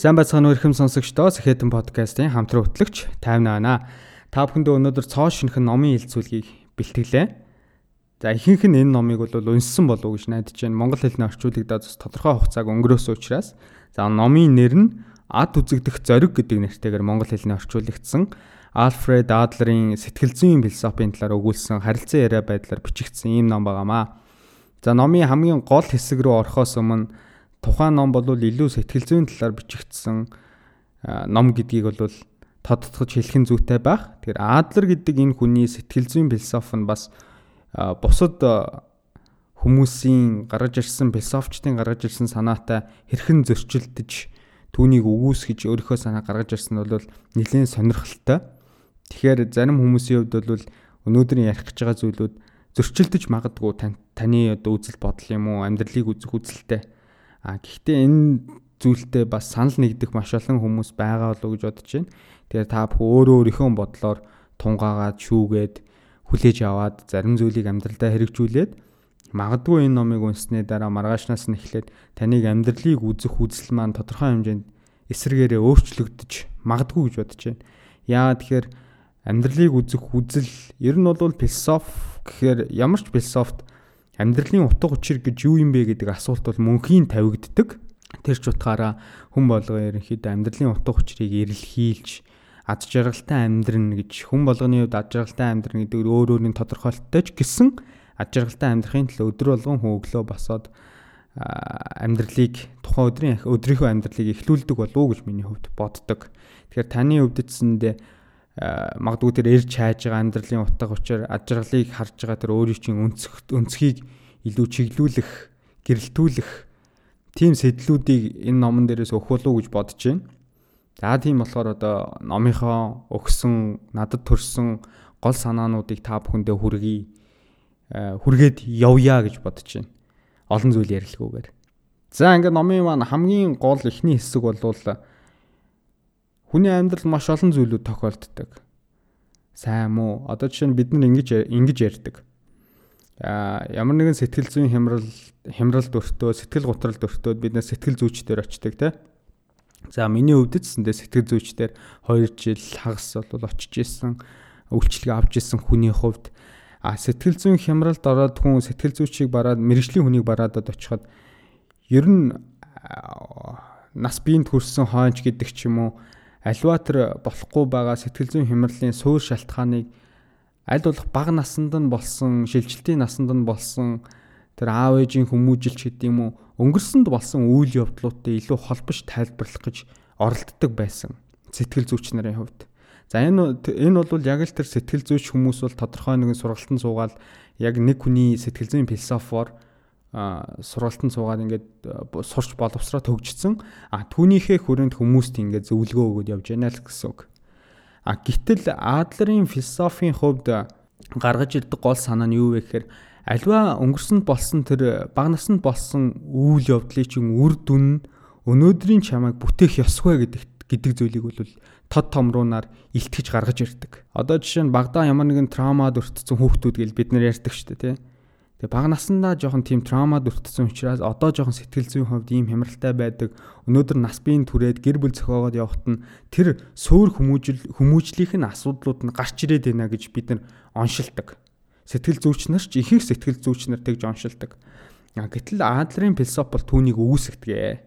Сайн байцгаана уу ихэм сонсогчдоо Сэхэтэн подкастын хамтран хөтлөгч тайвна байна. Та бүхэндээ өнөөдөр цоо шинхэн номын хэлцүүлгийг бэлтгэлээ. За ихэнх нь энэ номыг бол унссан болов уу гэж найдаж байна. Монгол хэлний орчуулагдаад тодорхой хугацааг өнгөрөөсөн учраас за номын нэр нь Ад үзэгдэх зориг гэдэг нэртэйгээр монгол хэлний орчуулагдсан Альфред Адлерийн сэтгэл зүйн философийн талаар өгүүлсэн харилцан яриа байдлаар бичигдсэн ийм ном байгаамаа. За номын хамгийн гол хэсэг рүү орохоос өмнө тухайн ном бол илүү сэтгэл зүйн талаар бичигдсэн ном гэдгийг бол тодтогч хэлэх нь зүйтэй байх. Тэгэхээр Адлер гэдэг энэ хүний сэтгэл зүйн философи нь бас бусад хүмүүсийн гаргаж ирсэн философчдын гаргаж ирсэн санаатай хэрхэн зөрчилдөж түүнийг өгөөсгөж өөрийнхөө санаа гаргаж ирсэн нь бол нэлээд сонирхолтой. Тэгэхээр зарим хүмүүсийн хувьд бол өнөөдрийн ярих гэж байгаа зүйлүүд зөрчилдөж магадгүй таны одоо үзэл бодол юм уу амьдралыг үзэх үзэлтэй А гэхдээ энэ зүйлтэй бас санал нэгдэх маш олон хүмүүс байгаа болов уу гэж бодож байна. Тэгэхээр та бүхэн өөрөө өөрийнхөө бодлоор тунгаагаад шүүгээд хүлээж аваад зарим зүйлийг амьдралдаа хэрэгжүүлээд магадгүй энэ номыг унсны дараа маргаашнаас нь эхлээд таныг амьдралыг үзэх үзэл маань тодорхой хэмжээнд эсрэгээрээ өөрчлөгдөж магадгүй гэж бодож байна. Яагаад тэгэхээр амьдралыг үзэх үзэл ер нь бол философи гэхээр ямар ч философт амьдралын утга учир гэж юу юм бэ гэдэг асуулт бол мөнхийн тавигддаг. Тэр ч утгаараа хүн болгоо ерөнхийдөө амьдралын утга учирыг эрэлхийлж ад жаргалтай амьдрна гэж хүн болгоны хувьд ад жаргалтай амьдрна гэдэг өөр өөрийн тодорхойлолттой ч гэсэн ад жаргалтай амьдрахын төлөө өдөр болгон хүн өглөө босоод амьдралыг тухайн өдрийн өдрийнхөө амьдралыг эхлүүлдэг болов уу гэж миний хувьд боддог. Тэгэхээр таны өвдөдсөндөө магадгүй тэр эрж хайж байгаа амьдралын утга учир ад жаргалыг харж байгаа тэр өөрийн чинь өнцөх өнцгийг илүү чиглүүлэх, гэрэлтүүлэх тийм сэтлүүдийг энэ номон дээрээс өгөх болов уу гэж бодож байна. За тийм болохоор одоо номынхоо өгсөн надад төрсэн гол санаануудыг та бүхэндээ хүргэе. хүргээд явъя гэж бодож байна. Олон зүйл ярилцгүйгээр. За ингээд номын маань хамгийн гол ихний хэсэг болвол Хүний амьдрал маш олон зүйлүүд тохиолддог. Сайн муу. Одоо жишээ нь бид нар ингэж ингэж ярьдаг. Аа ямар нэгэн сэтгэл зүйн хямрал хямралд өртөө, сэтгэл гутралд өртөөд бид нар сэтгэл зүйчдэр очдөг те. За миний хувьд гэсэндээ сэтгэл зүйчдэр 2 жил хагас бол очиж исэн үйлчлэг авч исэн хүний хувьд а сэтгэл зүйн хямралд ороод хүн сэтгэл зүйчийг бараад мэрэгжлийн хүнийг бараад очиход ер нь нас биеинд хүрсэн хойч гэдэг ч юм уу альва тэр болохгүй байгаа сэтгэл зүйн хямралын суур шалтгааныг аль болох бага насанд нь болсон, шилжилтийн насанд нь болсон тэр аав ээжийн хүмүүжилч гэдэг юм уу өнгөрсөнд болсон үйл явдлуудтай илүү холбож тайлбарлах гэж оролддог байсан сэтгэл зүйч нарын хувьд. За энэ энэ бол яг л тэр сэтгэл зүйч хүмүүс бол тодорхой нэгэн сургалтанд суугаад яг нэг хүний сэтгэл зүйн философоор сургалтанд суугаад ингээд сурч боловсроо төгжсөн. А түүнийхээ хүрээнд хүмүүст ингээд зөвлөгөө өгөөд явж байна л гэсэн үг. А гítэл Адлерийн философийн хувьд гаргаж ирдэг гол санаа нь юу вэ гэхээр альва өнгөрсөнд болсон тэр баг насанд болсон үйл явдлын чинь үр дүн өнөөдрийн чамайг бүтээх ёсгүй гэдэг гэдэг зүйлийг бол тод томруунаар илтгэж гаргаж ирдэг. Одоо жишээ нь багада ямар нэгэн траумад өртсөн хүүхдүүд гэж бид нар ярьдаг шүү дээ, тийм Тэгээ бага насандаа жоохон тийм траумад өртсөн учраас одоо жоохон сэтгэл зүйн хувьд ийм хямралтай байдаг. Өнөөдөр нас биеийн түрээд гэр бүл зохиогоод явхад нь тэр суур хүмүүжил хүмүүжлийнх нь асуудлууд нь гарч ирээд байна гэж бид нар оншилдог. Сэтгэл зүйч нар ч ихэнх сэтгэл зүйч нар тэгж оншилдог. Гэтэл Адлерийн философи бол түүнийг үүсгэдэг.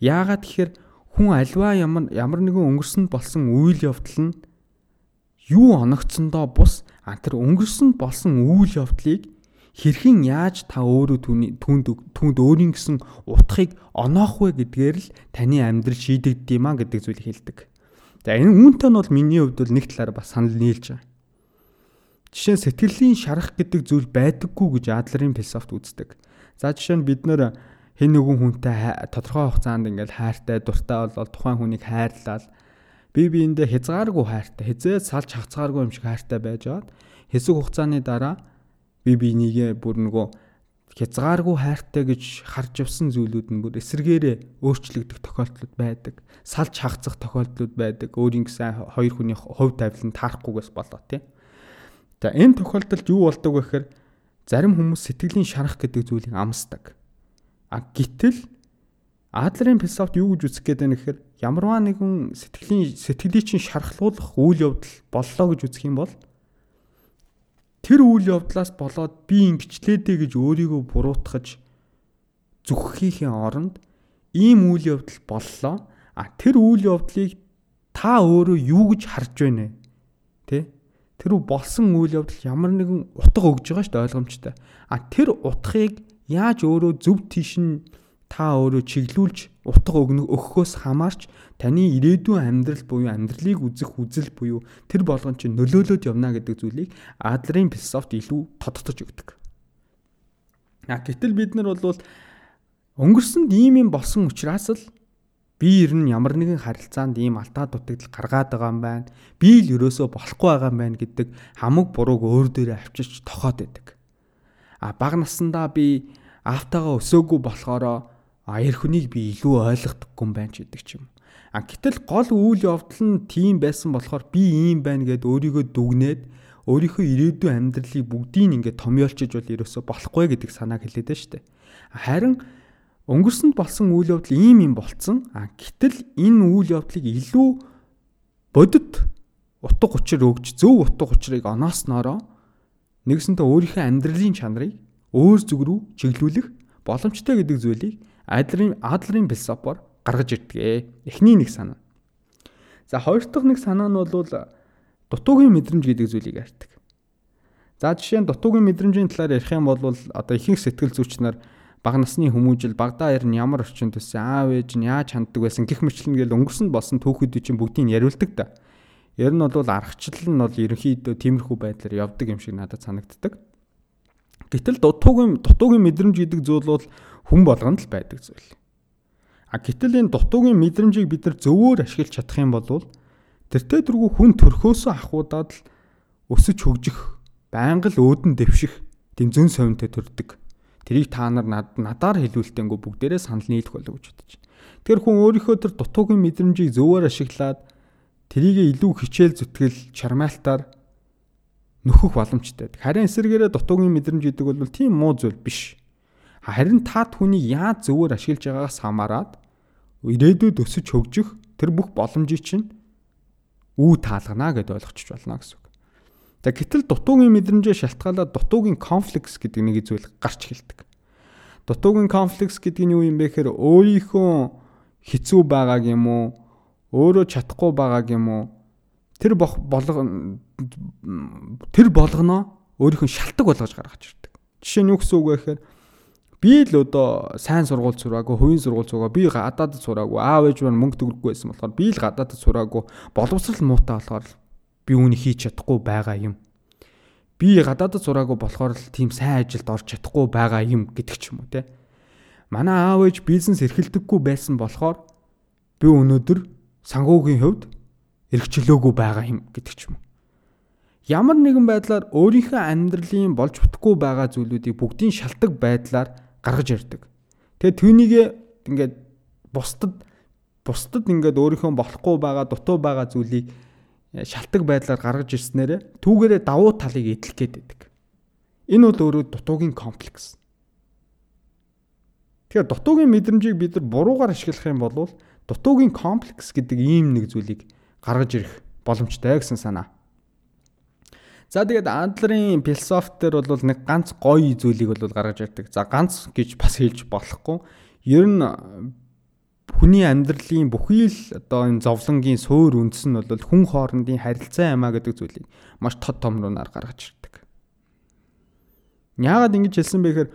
Яагаад тэгэхээр хүн альва ямар ямар нэгэн өнгөрсөнд болсон үйл явдал нь юу оногцсондоо бус а тэр өнгөрсөнд болсон үйл явдлыг хэрхэн яаж та өөрөө түүнд түүнд өөрийн гэсэн утгыг оноох вэ гэдгээр л таны амьдрал шийдэгддэг юм а гэдэг зүйлийг хэлдэг. За энэ үүнтэй нь бол миний хувьд бол нэг талаар бас санал нийлж байгаа. Жишээ нь сэтгэлийн шарах гэдэг зүйл байдаггүй гэж Адлерийн философт үздэг. За жишээ нь бид нэр хэн нэгэн хүнтэй тодорхой хугацаанд ингээл хайртай дуртай болол тухайн хүнийг хайрлал бие биендээ хязгааргүй хайртай хязээ салж хацгааргүй юм шиг хайртай байж аваад хэсэг хугацааны дараа би бинийгээ бүр нөгөө хязгааргүй хайртай гэж харж явсан зүйлүүд нь бүр эсэргээрээ өөрчлөгдөх тохиолдлууд байдаг. Салж хагцах тохиолдлууд байдаг. Өөрийн гэсэн хоёр хүний хувь тавилан таарахгүйгээс болоо тий. За энэ тохиолдолд юу болдог вэ гэхээр зарим хүмүүс сэтгэлийн шарах гэдэг зүйлийг амсдаг. А гítэл Адлерын философт юу гэж үзэх гээд байна гэхээр ямарваа нэгэн сэтгэлийн сэтгэлийг чинь шархлуулах үйл явдал боллоо гэж үзэх юм бол тэр үйл явдлаас болоод би ингэчлээдээ гэж өөрийгөө буруутгаж зүгхэхийн оронд ийм үйл явдал боллоо. А тэр үйл явдлыг та өөрөө юу гэж харж байна вэ? Тэ? Тэр болсон үйл явдал ямар нэгэн утга өгж байгаа шүү дээ ойлгомжтой. А тэр утгыг яаж өөрөө зөв тийш нь та өөрөө чиглүүлж утга өгөхөөс хамаарч таны ирээдүйн амьдрал буюу амьдралыг үзэх үзэл буюу тэр болгон чинь нөлөөлөд явна гэдэг зүйлийг Адлерын философт илүү тодтогч өгдөг. А гэтэл бид нар бол өнгөрсөнд ийм юм болсон учраас л би ер нь ямар нэгэн харилцаанд ийм алтаа дутагдал гаргаад байгаа юм байна. Би л ерөөсөө болохгүй байгаа юм байна гэдэг хамаг бурууг өөр дээрээ авчиж тохоод байдаг. А баг насандаа би автагаа өсөөгүй болохоро а эр хүнийг би илүү ойлгохдоггүй юм байна ч гэдэг ч юм. А гэтэл гол үйл явдал нь тийм байсан болохоор би ийм байна гэд өөрийгөө дүгнээд өөрийнхөө ирээдүйн амьдралыг бүгдийг ингээд томьёолчиж бол ерөөсө болохгүй гэдэг санааг хэлээд байна шүү дээ. Харин өнгөрсөнд болсон үйл явдал ийм юм болцсон. А гэтэл энэ үйл явдлыг илүү бодит утга учир өгч зөв утга учирыг онооснороо нэгсэнтэй өөрийнхөө амьдралын чанарыг өөр зүг рүү чиглүүлэх боломжтой гэдэг зүйлийг Адлерын Адлерын философоор гаргаж ирдэг. Эхний нэг санаа. За хоёр дахь нэг санаа нь бол дутуугийн мэдрэмж гэдэг зүйлийг ярьдаг. За жишээ нь дутуугийн мэдрэмжийн талаар ярих юм бол одоо ихэнх сэтгэл зүйч нар баг насны хүмүүжил багада ер нь ямар орчинд төссөн аав ээж нь яаж ханддаг байсан гих мэтлэн гэл өнгөрсөнд болсон түүхүүд чинь бүгдийг яриулдаг да. Ер нь бол аргачлал нь бол ерөнхийдөө тиймэрхүү байдлаар явдаг юм шиг надад санагддаг. Гэтэл дутуугийн дутуугийн мэдрэмж гэдэг зүйл бол хүн болгонд л байдаг зүйл. А гэтэл энэ дутуугийн мэдрэмжийг бид нар зөвөр ашиглаж чадах юм бол тэртээ дөрвөө хүн төрхөөсөө ахуудаад л өсөж хөгжих, байнга л өөдөн дэвших тийм зөн совинтой төрдөг. Тэрийг та нар надаар хэлүүлтэнгүү бүгдээрээ санал нийлэх болов гэж бодож. Тэр хүн өөрийнхөө тэр дутуугийн мэдрэмжийг зөвөр ашиглаад тэрийг илүү хичээл зүтгэл чармаалтаар нөхөх боломжтой. Харин эсэргээрээ дутуугийн мэдрэмж гэдэг бол тийм муу зүйл биш. Харин та түүнийг яаж зөвөр ашиглаж байгаагаас хамаарат ирээдүйд өсөж хөгжих тэр бүх боломжийг чинь үү таалгана гэдээ ойлгочих болно гэсэн үг. За гэтэл дутуугийн мэдрэмжээ шалтгаалаад дутуугийн конфликс гэдэг нэг зүйл гарч эхэлдэг. Дутуугийн конфликс гэдэг нь юу юм бэ гэхээр өөрийнхөө хэцүү байгааг юм уу өөрөө чадахгүй байгааг юм уу тэр болго тэр болгоно өөрийнхөө шалтгаан болгож гаргаж ирдэг. Жишээ нь юу гэсэн үг вэ гэхээр Би л одоо сайн сургууль сураагүй, хувийн сургууль сураагүй, би гадаадд сураагүй, аав ээж маань мөнгө төгрөггүй байсан болохоор би л гадаадд сураагүй, боловсрал муутай болохоор би үүнийг хийж чадахгүй байгаа юм. Би гадаадд сураагүй болохоор л тийм сайн ажилд орж чадахгүй байгаа юм гэдэг ч юм уу те. Манай аав ээж бизнес эрхэлдэггүй байсан болохоор би өнөөдөр сангуугийн хувьд эрхчлөөгүй байгаа юм гэдэг ч юм уу. Ямар нэгэн байдлаар өөрийнхөө амьдралын болж бүтггүй байгаа зүйлүүдийг бүгдийн шалтгаан байдлаар гаргаж ярьдаг. Тэгээ түүнийг ингээд бусдад бусдад ингээд өөрийнхөө болохгүй байгаа дутуу байгаа зүйлийг э, шалтгаан байдлаар гаргаж ирснээр түүгээрээ давуу талыг эдлэх гээд байдаг. Энэ бол өөрөө дутуугийн комплекс. Тэгэхээр дутуугийн мэдрэмжийг бид нар буруугаар ашиглах юм бол дутуугийн комплекс гэдэг ийм нэг зүйлийг гаргаж ирэх боломжтой гэсэн санаа. За тэгээд Адлерын философитер бол нэг ганц гоё зүйлийг бол гаргаж ирдэг. За ганц гэж бас хэлж болохгүй. Ер нь хүний амьдралын бүхий л одоо энэ зовлонгийн суур үндэс нь бол хүн хоорондын харилцаа юмаа гэдэг зүйлийг маш тод томрунаар гаргаж ирдэг. Яагаад ингэж хэлсэн бэ гэхээр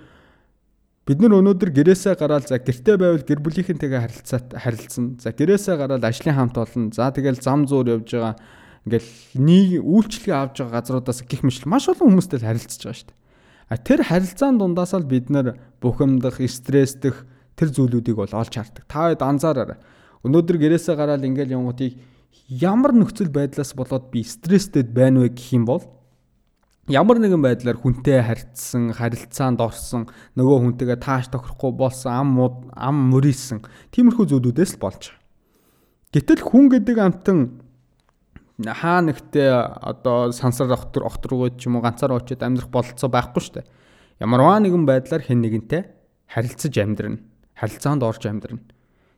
бид нар өнөөдөр гэрээсээ гараад за гэртээ байвал гэр бүлийнхэнтэйгээ харилцаа харилцсан. За гэрээсээ гараад ажлын хамт олон. За тэгэл зам зуур явж байгаа ингээл нэг үйлчлэгээ авж байгаа газруудаас гих мэл маш олон хүмүүстэй харилцаж байгаа шүү дээ. А тэр харилцаан дундаас л бид нар бухимдах, стресстэх тэр зүйлүүдийг бол олж хардаг. Та хэд анзаараарай. Өнөөдөр гэрээсээ гараад ингээл явгуудыг ямар нөхцөл байдлаас болоод би стресстэй байна вэ гэх юм бол ямар нэгэн байдлаар хүнтэй харьцсан, харилцаанд орсон, нөгөө хүнтэйгээ тааш тохирохгүй болсон, ам ам мөрийсэн тиймэрхүү зүйлүүдээс л болж байгаа. Гэтэл хүн гэдэг амтан хаа нэгтээ одоо сансар охтор охторгууд ч юм уу ганцаар очиод амьдрах бололцоо байхгүй шүү дээ. Ямарваа нэгэн байдлаар хэн нэгэнтэй харилцаж амьдрна. Харилцаанд орж амьдрна.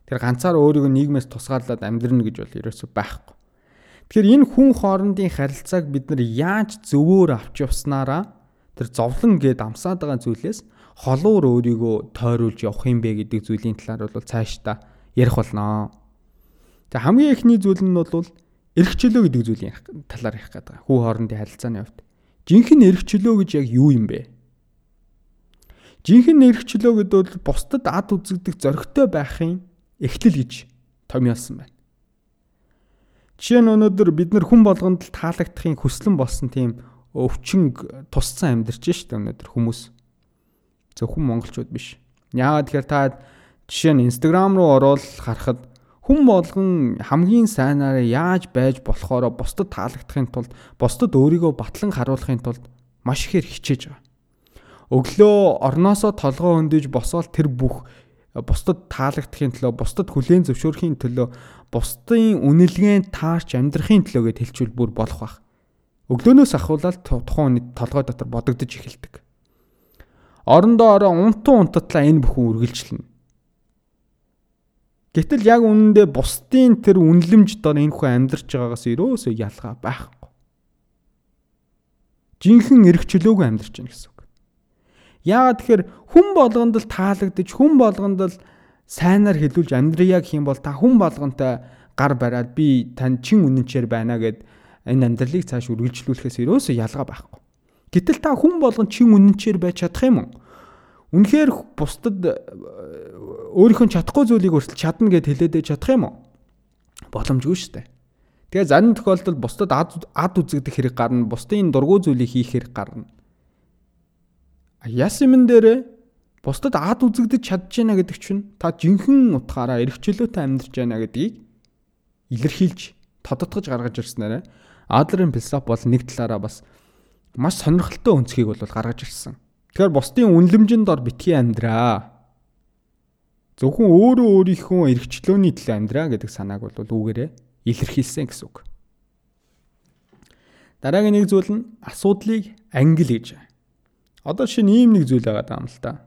Тэгэхээр ганцаар өөрийгөө нийгмээс тусгаарлаад амьдрна гэж бол ерөөсөө байхгүй. Тэгэхээр энэ хүн хоорондын харилцааг бид нар яаж зөвөөр авч явснараа тэр зовлон гэд амсаад байгаа зүйлээс холуур өөрийгөө тойруулж явах юм бэ гэдэг зүйлийн талаар бол цаашдаа ярих болно. Тэгээ хамгийн эхний зүйл нь бол эрх чөлөө гэдэг зүйлийн талаар ярих гэдэг. Хүү хоорондын харилцааны хувьд. Жинхэнэ эрх чөлөө гэж яг юу юм бэ? Жинхэнэ эрх чөлөө гэдэг бол бусдад ад үзэгдэх зоригтой байхын эхлэл гэж томьёолсон байна. Жишээ нь өнөөдөр бид нар хүн болгонд л таалагдахын хүслэн болсон тийм өвчин тусцсан амьдарч штэ өнөөдөр хүмүүс. Зөвхөн монголчууд биш. Яагаад тэгэхээр та жишээ нь Instagram руу ороод харахад хүн болгон хамгийн сайнаараа яаж байж болохоро бусдад таалагдахын тулд бусдад өөрийгөө батлан харуулахын тулд маш ихээр хичээж байгаа. Өглөө орноосоо толгоо өндөж босоод тэр бүх бусдад таалагдахын төлөө бусдад хүлээн зөвшөөрөхийн төлөө бусдын үнэлгээнд таарч амьдрахын төлөөгээ тэлчүүл бүр болох байх. Өглөөнөөс ахуулаад тухайн хүний толгой дотор бодогдож эхэлдэг. Орондоо ороо унтан унтатлаа энэ бүхэн үргэлжлэнэ. Гэтэл яг үнэндээ бусдын тэр үнлэмж дор энэ хүн амьдарч байгаагаас ерөөсөө ялгаа байхгүй. Жинхэнэ эрх чөлөөгүй амьдарч байна гэсэн үг. Яагаад тэгэхээр хүн болгонд л таалагдж хүн болгонд л сайнаар хэлүүлж амьдрия гэх юм бол та хүн болгонтой гар бариад би тань чин үнэнчээр байна гэд энэ амьдралыг цааш үргэлжлүүлэхээс ерөөсөө ялгаа байхгүй. Гэтэл та хүн болгон чин үнэнчээр байж чадах юм уу? Үнэхээр бусдад э, өөрийнхөө чадахгүй зүйлийг өрсөл чадна гэд хэлээд байж чадах юм уу? Боломжгүй шүү дээ. Тэгээ зарим тохиолдолд бусдад ад ад үзэгдэх хэрэг гарна, бусдын дургуй зүйлийг хийх хэрэг гарна. Ясимэн дээр бусдад ад үзэгдэж чадж байна гэдэг чинь та жинхэнэ утгаараа эрхчлөөтэй амьдарч байна гэдгийг илэрхийлж тодотгож гаргаж ирснээр Адлерын философи бол нэг талаараа бас маш сонирхолтой өнцгийг бол гаргаж ирсэн. Тэгэхээр бусдын үнлэмжинд ор битгий амьдраа. Зөвхөн өөрөө өөрийнхөө эрхчлөөний төлөө амьдраа гэдэг санааг бол үүгээрээ илэрхийлсэн гэсэн үг. Дараагийн нэг зүйл нь асуудлыг ангил гэж. Одоо шинэ ийм нэг зүйл байгаа юм л та.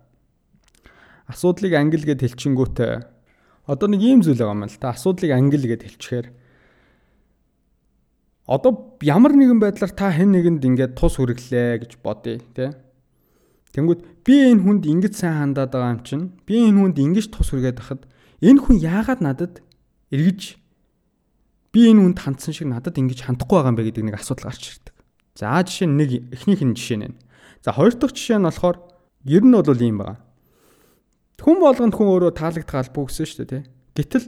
Асуудлыг ангил гэд хэлчингүүт одоо нэг ийм зүйл байгаа юм л та. Асуудлыг ангил гэд хэлчихээр одоо ямар нэгэн байдлаар та хэн нэгэнд ингээд тус хүргэлээ гэж бодъё тий Тэнгүүд би энэ хүнд ингэж сайн хандаад байгаа юм чинь би энэ хүнд ингэж тус хүргээд байхад энэ хүн яагаад надад эргэж би энэ хүнд хандсан шиг надад ингэж хандахгүй байгаа юм бэ гэдэг нэг асуудал гарч ирдэг. За жишээ нь нэг эхнийх нь жишээ нэ. За хоёр дахь жишээ нь болохоор ер нь бол ийм байгаа. Хүн болгонд хүн өөрөө таалагдах албагүй гэсэн шүү дээ тий. Гэтэл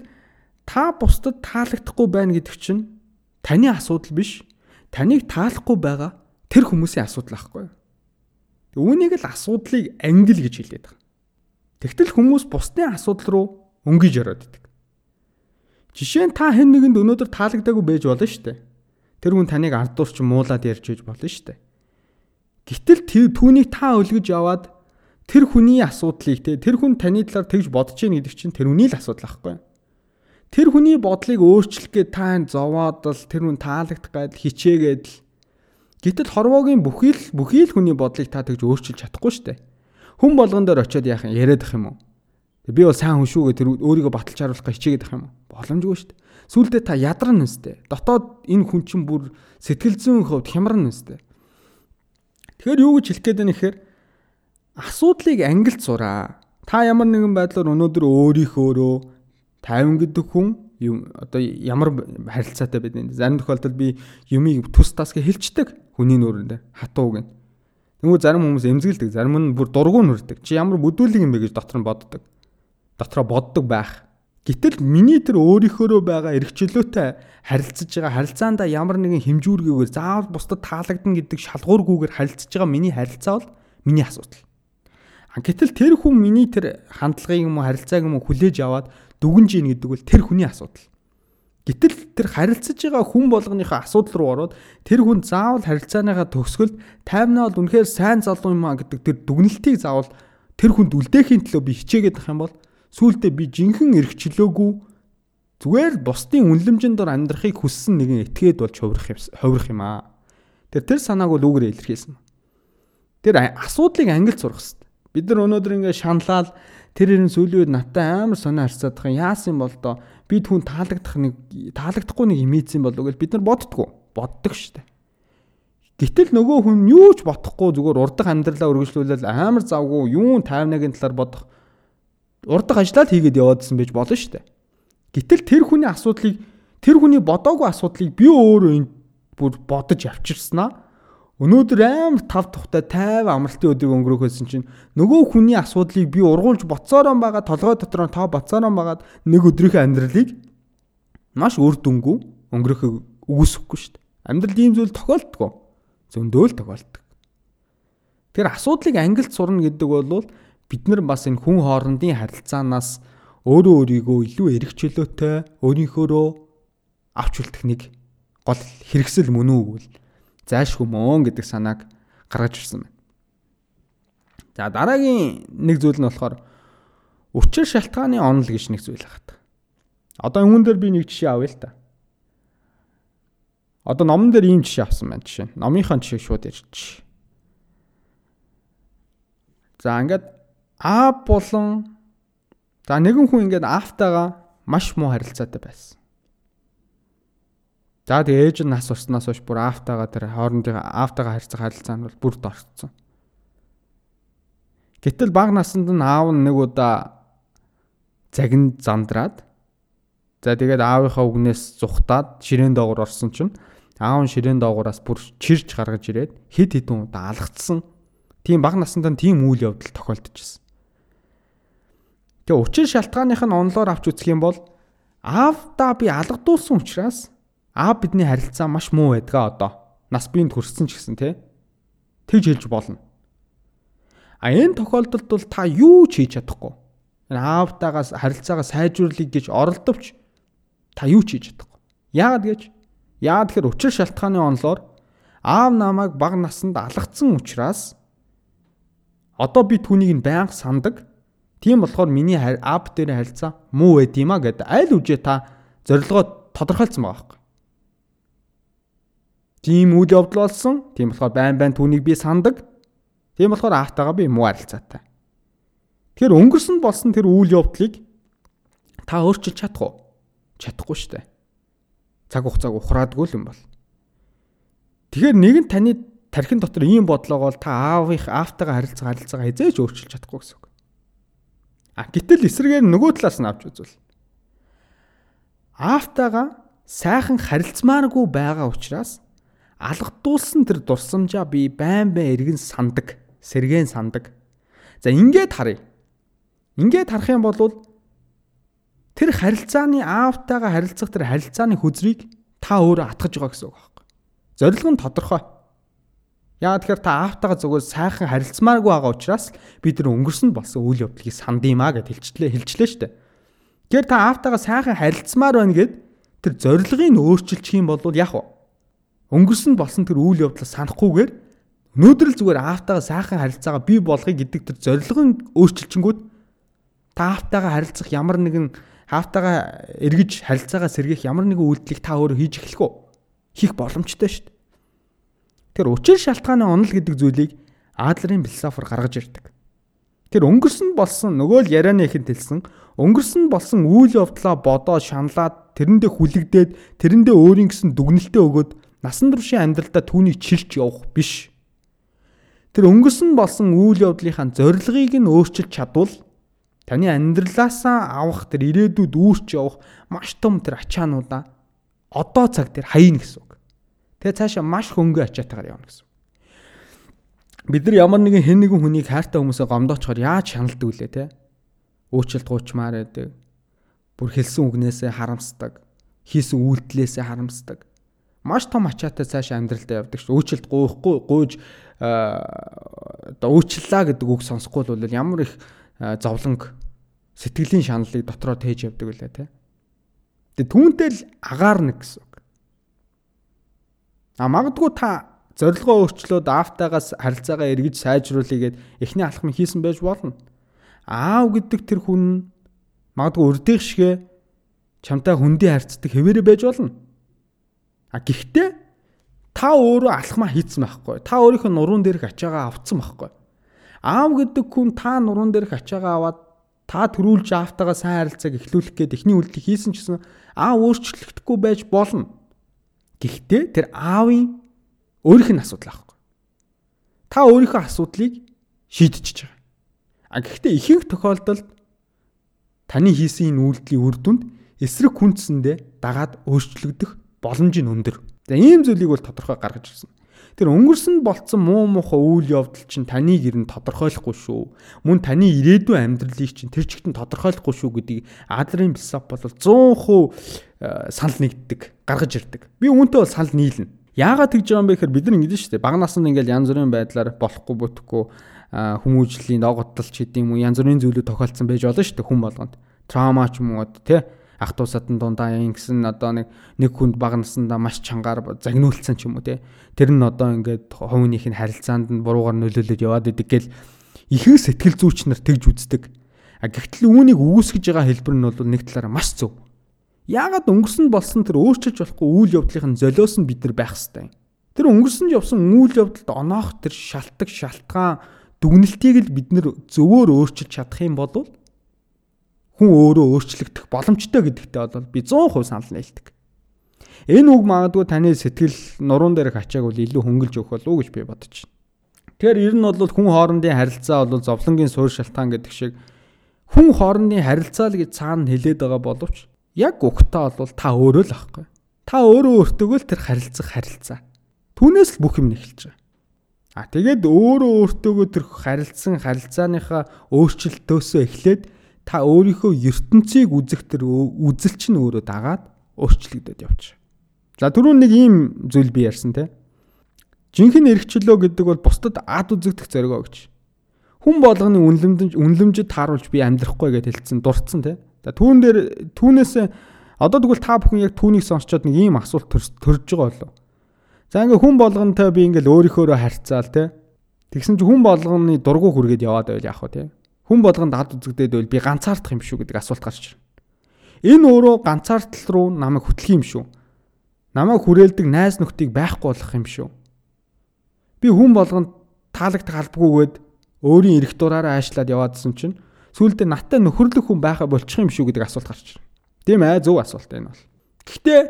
та бусдад таалагдахгүй байна гэдэг чинь таны асуудал биш. Таныг таалахгүй байгаа тэр хүмүүсийн асуудал ахгүй юу? Үүнийг л асуудлыг ангил гэж хэлээд байгаа. Тэгтэл хүмүүс бусдын асуудал руу өнгөж ороод идэг. Жишээ нь та хэн нэгэнд өнөөдөр таалагдаагүй байж болно шүү дээ. Тэр хүн таныг ардуурч муулаад ярьж байж болно шүү дээ. Гэтэл түүнийг та өлгөж яваад тэр хүний асуудлыг те тэр хүн таны талаар тэгж бодож гин гэдэг чинь тэр хүний л асуудал ахгүй. Тэр хүний бодлыг өөрчлөх гээд та зовоод л тэр хүн таалагдах гад хичээгээд л Гэтэл хорвоогийн бүхий л бүхий л хүний бодлыг та тэгж өөрчилж чадахгүй шүү дээ. Хүн болгон дээр очиод яах юм яриад ах юм уу? Би бол сайн хүн шүү гэ тэр өөрийгөө баталж харуулах хичээгээд ах юм уу? Боломжгүй шүү дээ. Сүүлдээ та ядарна нэстэй. Дотоод энэ хүн чинь бүр сэтгэл зүйн хувьд хямран нэстэй. Тэгэхээр юу гэж хэлэх гээд байна гэхээр асуудлыг ангилж сураа. Та ямар нэгэн байдлаар өнөөдөр өөрийнхөөрөө 50 гэдэг хүн одоо ямар харилцаатай байдیں۔ Зарим тохиолдолд би юмыг тус тасгээ хэлцдэг хүний нүүрэндээ хатуу гэн. Тэнгүү зарим хүмүүс эмзэгэлдэг, зарим нь бүр дургуун нүрдэг. Чи ямар бүдүүлэг юм бэ гэж дотор нь боддог. Дотроо боддог байх. Гэтэл миний тэр өөрийнхөөрөө байгаа эрхчлөөтэй харилцаж байгаа харилцаанда ямар нэгэн хэмжүүргүйгээр заавал бусдад таалагдана гэдэг шалгуургүйгээр харилцаж байгаа миний харилцаа бол миний асуудал. Гэтэл тэр хүн миний тэр хандлагыг юм уу харилцааг юм уу хүлээж аваад дүгнж ийн гэдэг бол тэр хүний асуудал. Гэтэл тэр харилцаж байгаа хүн болгоныхоо асуудал руу ороод тэр хүн заавал харилцааныхаа төгсгөлд таймнаа бол үнэхээр сайн залуу юм а гэдэг тэр дүгнэлтийг заавал тэр хүнд үлдээхийн төлөө би хичээгээд ах юм бол сүүлдээ би жинхэнэ эрхчлөөгүй зүгээр бусдын үнлэмжинд дор амьдрахыг хүссэн нэгэн этгээд болж хувирах юм хувирах юм аа. Тэр тэр санааг бол үүгээр илэрхийлсэн. Тэр асуудлыг ангилж сурах хэрэгтэй. Бид нар өнөөдөр ингээд шаналал Тэр хэрэг сүүлийн үед надтай амар сонио харьцаадах юм яасан бол доо би түн таалагдах нэг таалагдахгүй нэг имийцэн болов гэж бид нар боддгоо боддог штэ. Гэтэл нөгөө хүн юу ч бодохгүй зүгээр урдах амьдралаа үргэлжлүүлэл амар завгүй юун тайвнагийн талаар бодох урдах ажлаа л хийгээд яваадсан байж болно штэ. Гэтэл тэр хүний асуудлыг тэр хүний бодоогүй асуудлыг би өөрөө энэ бүр бодож авчирснаа Өнөөдөр амар тав тухтай 50 амралтын өдрийг өнгөрөөхөөсөн чинь нөгөө хүний асуудлыг би ургуулж боцоороо байгаа толгой дотор тоо боцоороо байгаад нэг өдрийнхөө амьдралыг маш үр дүнгүй өнгөрөхөг үгүйсэхгүй шүү дээ. Амьдрал ийм зүйл тохиолддог. Зөндөөл тохиолддог. Тэр асуудлыг ангилж сурна гэдэг бол бид нар бас энэ хүн хоорондын харилцаанаас өөрөө өөрийгөө илүү эрх чөлөөтэй өөрийнхөөрөө авч үлдэх нэг гол хэрэгсэл мөн үү гэвэл зайлшгүй мөн гэдэг санааг гаргаж ирсэн байна. За дараагийн нэг зүйл нь болохоор учир шалтгааны онол гэж нэг зүйл байгаа. Одоо үүн дээр би нэг жишээ авъя л та. Одоо номон дээр ийм жишээ авсан байна жишээ. Номынхаа жишээг шууд ярьчих. За ингээд А болон за нэгэн хүн ингээд Афтагаа маш муу харилцаатай байсан. За тэгээ ээж нь нас урснаас хойш бүр Афтагаа тэр хоорондын Афтагаа харьцах харилцаа нь бол бүрд орцсон. Гэтэл баг насанд нь аав нь нэг удаа загин зандраад за тэгээд аавынхаа үгнээс зүхтаад ширээн доогор орсон чинь аав нь ширээн доогоороос бүр чирж гаргаж ирээд хид хідэн удаа алгацсан. Тийм баг насанд нь тийм үйл явдал тохиолдож байсан. Тэгээ учир шалтгааных нь онлоор авч үзэх юм бол аавдаа би алгадуулсан учраас аав бидний харилцаа маш муу байдгаа одоо. Нас биенд хүрсэн ч гэсэн тий. Тэгж хэлж болно. А энэ тохиолдолд бол та юу ч хийж чадахгүй. Аавтаагаас харилцаагаа сайжруулах гэж оролдовч та юу ч хийж чадахгүй. Яагаад гэж? Яагаад тэгэхээр учир шалтгааны онлоор аав намайг бага наснд алгацсан учраас одоо би түүнийг нь байнга сандаг. Тийм болохоор миний аав дээр харилцаа муу байд юм а гэд аль үжээ та зорилгоо тодорхойлцсон байгаа байхгүй. Тийм үйл явдал болсон. Тийм болохоор байн байн түүнийг би сандаг. Тийм болохоор аавтайгаа би муу харилцаатай. Тэгэхээр өнгөрсөн болсон тэр үйл явдлыг та өөрчилж чадах уу? Чадахгүй шүү дээ. Цаг хугацааг ухраадгүй л юм бол. Тэгэхээр нэг нь таны тархин дотор ийм бодлого бол та аавынх аавтайгаа харилцаа харилцаагаа хязгаарч өөрчилж чадахгүй гэсэн үг. А гэтэл эсрэгээр нөгөө талаас нь авч үзвэл аавтайгаа сайхан харилцмааргүй байгаа учраас алгадуулсан тэр дурсамжаа би байн байн эргэн сандаг, сэргэн сандаг. За ингээд харъя. Ингээд харах юм бол тэр харилцааны аавтайгаа харилцах тэр харилцааны хүзрийг та өөрөө атгаж байгаа гэсэн үг байхгүй. Зорилго нь тодорхой. Яагаад тэгэхээр та аавтайгаа зүгээр сайхан харилцмааргүй байгаа учраас би тэр өнгөрсөнд болсон үйл явдлыг сандимаа гэж хэлчлээ хэлчлээ дээ. Тэгэхээр та аавтайгаа сайхан харилцмаар байна гэд тэр зорилгыг нь өөрчилчих юм бол яах вэ? Өнгөрсөн болсон тэр үйл явдлаа санахгүйгээр өнөөдөр л зүгээр аавтайгаа сайхан харилцаагаа бий болгоё гэдэг тэр зорилгын өөрчилчингүүд та аавтайгаа харилцах ямар нэгэн аавтайгаа эргэж харилцаагаа сэргийх ямар нэгэн үйлдэлийг та өөрөө хийж эхлэх үү? Хийх боломжтой шүү дээ. Тэр учир шалтгааны онол гэдэг зүйлийг Адлерийн философор гаргаж ирдэг. Тэр өнгөрсөн болсон нөгөө л ярианы ихэнд хэлсэн өнгөрсөн болсон үйл явдлаа бодоо шаналаад тэрэндээ хүлэгдээд тэрэндээ өөрийн гэсэн дүгнэлтээ өгөөд насан туршийн амьдралдаа түүнийг чилж явах биш. Тэр өнгөрсөн болсон үйл явдлынхаа зорилгыг нь өөрчилж чадвал таны амьдралаасаа авах тэр ирээдүйд үүрч явах маш том тэр ачаануудаа одоо цаг дээр хаяна гэсэн үг. Тэгээ цаашаа маш хөнгө ачаатайгаар явна гэсэн. Бид нар ямар нэгэн хэн нэгэн хүнийг хайртай хүмүүсээ гомдоочхоор яаж шаналдаг вүлээ те? Өөрчлөлт гуучмаар байдаг. Бүр хэлсэн үгнээсээ харамсдаг. Хийсэн үйлдэлээсээ харамсдаг маш том ачаатай цааш амьдралдаа явдаг ш. Өөрчлөлт гуйхгүй гуйж одоо өөрчлөлаа гэдэг үг сонсохгүй бол ямар их зовлонг сэтгэлийн шаналлыг дотроо тээж явдаг үлээ те. Тэгээ түүнтэй л агаарна гэсэн үг. А магадгүй та зорилгоо өөрчлөөд аавтайгаас харилцаагаа эргэж сайжруулъя гэд эхний алхам хийсэн байж болно. Аав гэдэг тэр хүн магадгүй урдих шигэ чамтай хүндий харьцдаг хэвээрээ байж болно. А гэхдээ та өөрөө алхмаа хийцэн байхгүй. Та өөрийнхөө нуруунд дээрх ачаагаа авцсан байхгүй. Аав гэдэг хүн та нуруунд дээрх ачаагаа аваад та төрүүлж аавтайгаа сайн харилцааг эхлүүлэх гээд эхний үйлдэл хийсэн ч гэсэн аав өөрчлөгдөхгүй байж болно. Гэхдээ тэр аавын өөрийнх нь асуудал аахгүй. Та өөрийнхөө асуудлыг шийдчихэж байгаа. А гэхдээ ихэнх тохиолдолд таны хийсэн энэ үйлдэлийн үр дүнд эсрэг хүнцэндээ дагаад өөрчлөгдөх боломж нь өндөр. За ийм зүйлийг бол тодорхой гаргаж ирсэн. Тэр өнгөрсөн болцсон муу муухай үйл явдал чинь таныг ирэн тодорхойлохгүй шүү. Мөн таны ирээдүйн амьдралыг чинь тэр чигтэн тодорхойлохгүй шүү гэдгийг Адрын философи бол 100% санал нэгддэг, гаргаж ирдэг. Би үүнтэй бол санал нийлнэ. Яагаад тэгж байгаа юм бэ гэхээр бид нар ингэж шүү дээ. Бага наснд ингээл янз бүрийн байдлаар болохгүй бүтэхгүй хүмүүжлийн догтлол ч гэдэм юм янз бүрийн зүйлүүд тохиолдсон байж болно шүү дээ хүн болгонд. Траума ч юм уу тий ах トゥ садан дундаа ингэсэн одоо нэг нэг хүнд бага насандаа маш чангаар загнуулсан ч юм уу те тэр нь одоо ингээд хувийнх нь харилцаанд нь буруугаар нөлөөлөд яваад идэг гэл ихэнх сэтгэл зүйч нар тэгж үздэг. А гэхдээ үүнийг үүсгэж байгаа хэлбэр нь бол нэг талаараа маш зөв. Яагаад өнгөрсөн болсон тэр өөрчилж болохгүй үйл явдлын золиос нь бид нар байх хэвээр. Тэр өнгөрсөн явсан үйл явдалд оноох тэр шалтгаан шалтгаан дүгнэлтийг л бид нар зөвөр өөрчилж чадах юм бол хүн өөрөө өөрчлөгдөх боломжтой гэдэгтээ бол би 100% санал нийлдэг. Энэ үг магадгүй таны сэтгэл нуруунд дээрх ачааг бол илүү хөнгөлж өгөх болов уу гэж би бодож байна. Тэгэхээр ер нь бол хүн хоорондын харилцаа бол зовлонгийн суурь шалтгаан гэдэг шиг хүн хоорондын харилцаа л гэж цаана хэлээд байгаа боловч яг угтаа бол та өөрөө л ахгүй. Та өөрөө өөртөөгөө л тэр харилцах харилцаа. Түүнээс л бүх юм эхэлж байгаа. А тэгээд өөрөө өөртөөгөө тэр харилцсан харилцааныхаа өөрчлөлтөөсөө эхлээд та өөрийнхөө ертөнцийг үзэх тэр үзэл чинь өөрөө дагаад өөрчлөгдөд явчих. За түрүүн нэг ийм зүйл би ярьсан те. Жинхэнэ эргчлөө гэдэг бол бусдад ад үзэгдэх зоригоо гэж. Хүн болгоны үнлэмж үнлэмжид тааруулж би амьдрахгүй гэж хэлсэн дурдсан те. За түүн дээр түүнээс одоо тэгвэл та бүхэн яг түүнийг сонсчоод нэг ийм асуулт төрж байгаа болов. За ингээ хүн болгонтой би ингээл өөрийнхөөрөө харьцаал те. Тэгсэн чинь хүн болгоны дургу хүргээд яваад байл яах вэ те. Хүн болгонд ад үзэгдээд байл би ганцаардах юм шүү гэдэг асуулт гарч ирнэ. Энэ өөрөө ганцаардал руу намайг хөтлөх юм шүү. Намайг хүрээлдэг найз нөхдийг байхгүй болгох юм шүү. Би хүн болгонд таалагдах албагүйгээд өөрийн эрх дураараа аашлаад яваадсэн чинь сүүлдээ наттай нөхөрлөх хүн байха болчих юм шүү гэдэг асуулт гарч ирнэ. Тийм ээ зөв асуулт энэ бол. Гэхдээ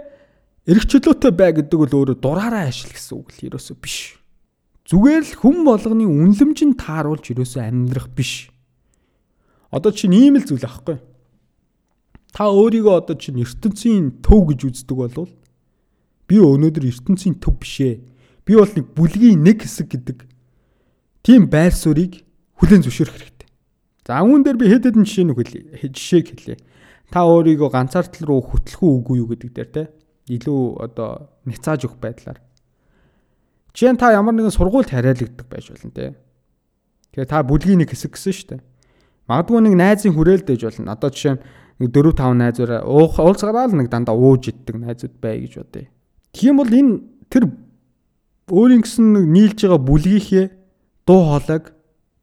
эрх чөлөөтэй бай гэдэг бол өөрөө дураараа аашил гэсэн үг л ерөөсөө биш. Зүгээр л хүн болгоны үнлэмжинд тааруулж ерөөсөө амьдрах биш Одоо чинь ийм л зүйл аахгүй. Та өөрийгөө одоо чинь ертөнцийн төв гэж үздэг болвол би өнөөдөр ертөнцийн төв бишээ. Би бол нэг бүлгийн нэг хэсэг гэдэг тийм байр суурийг хүлээн зөвшөөрөх хэрэгтэй. За үүн дээр би хэд хэдэн жишээ нэг хэлье. Жишээг хэлье. Та өөрийгөө ганцаардл руу хөтлөх үү үгүй юу гэдэг дээр те илүү одоо няцааж өгөх байдлаар. Жишээ нь та ямар нэгэн сургуульд хариалагддаг байж болно те. Тэгэхээр та бүлгийн нэг хэсэг гэсэн шүү дээ. Магадгүй нэг найзын хүрээлдэж болно. Одоо жишээ нэг 4 5 найзаараа уулзгараа л нэг дандаа ууж иддэг найзууд бай гэж бодъё. Тийм бол энэ тэр өөрийн гэсэн нэг нийлж байгаа бүлгийнхээ дуу хоолойг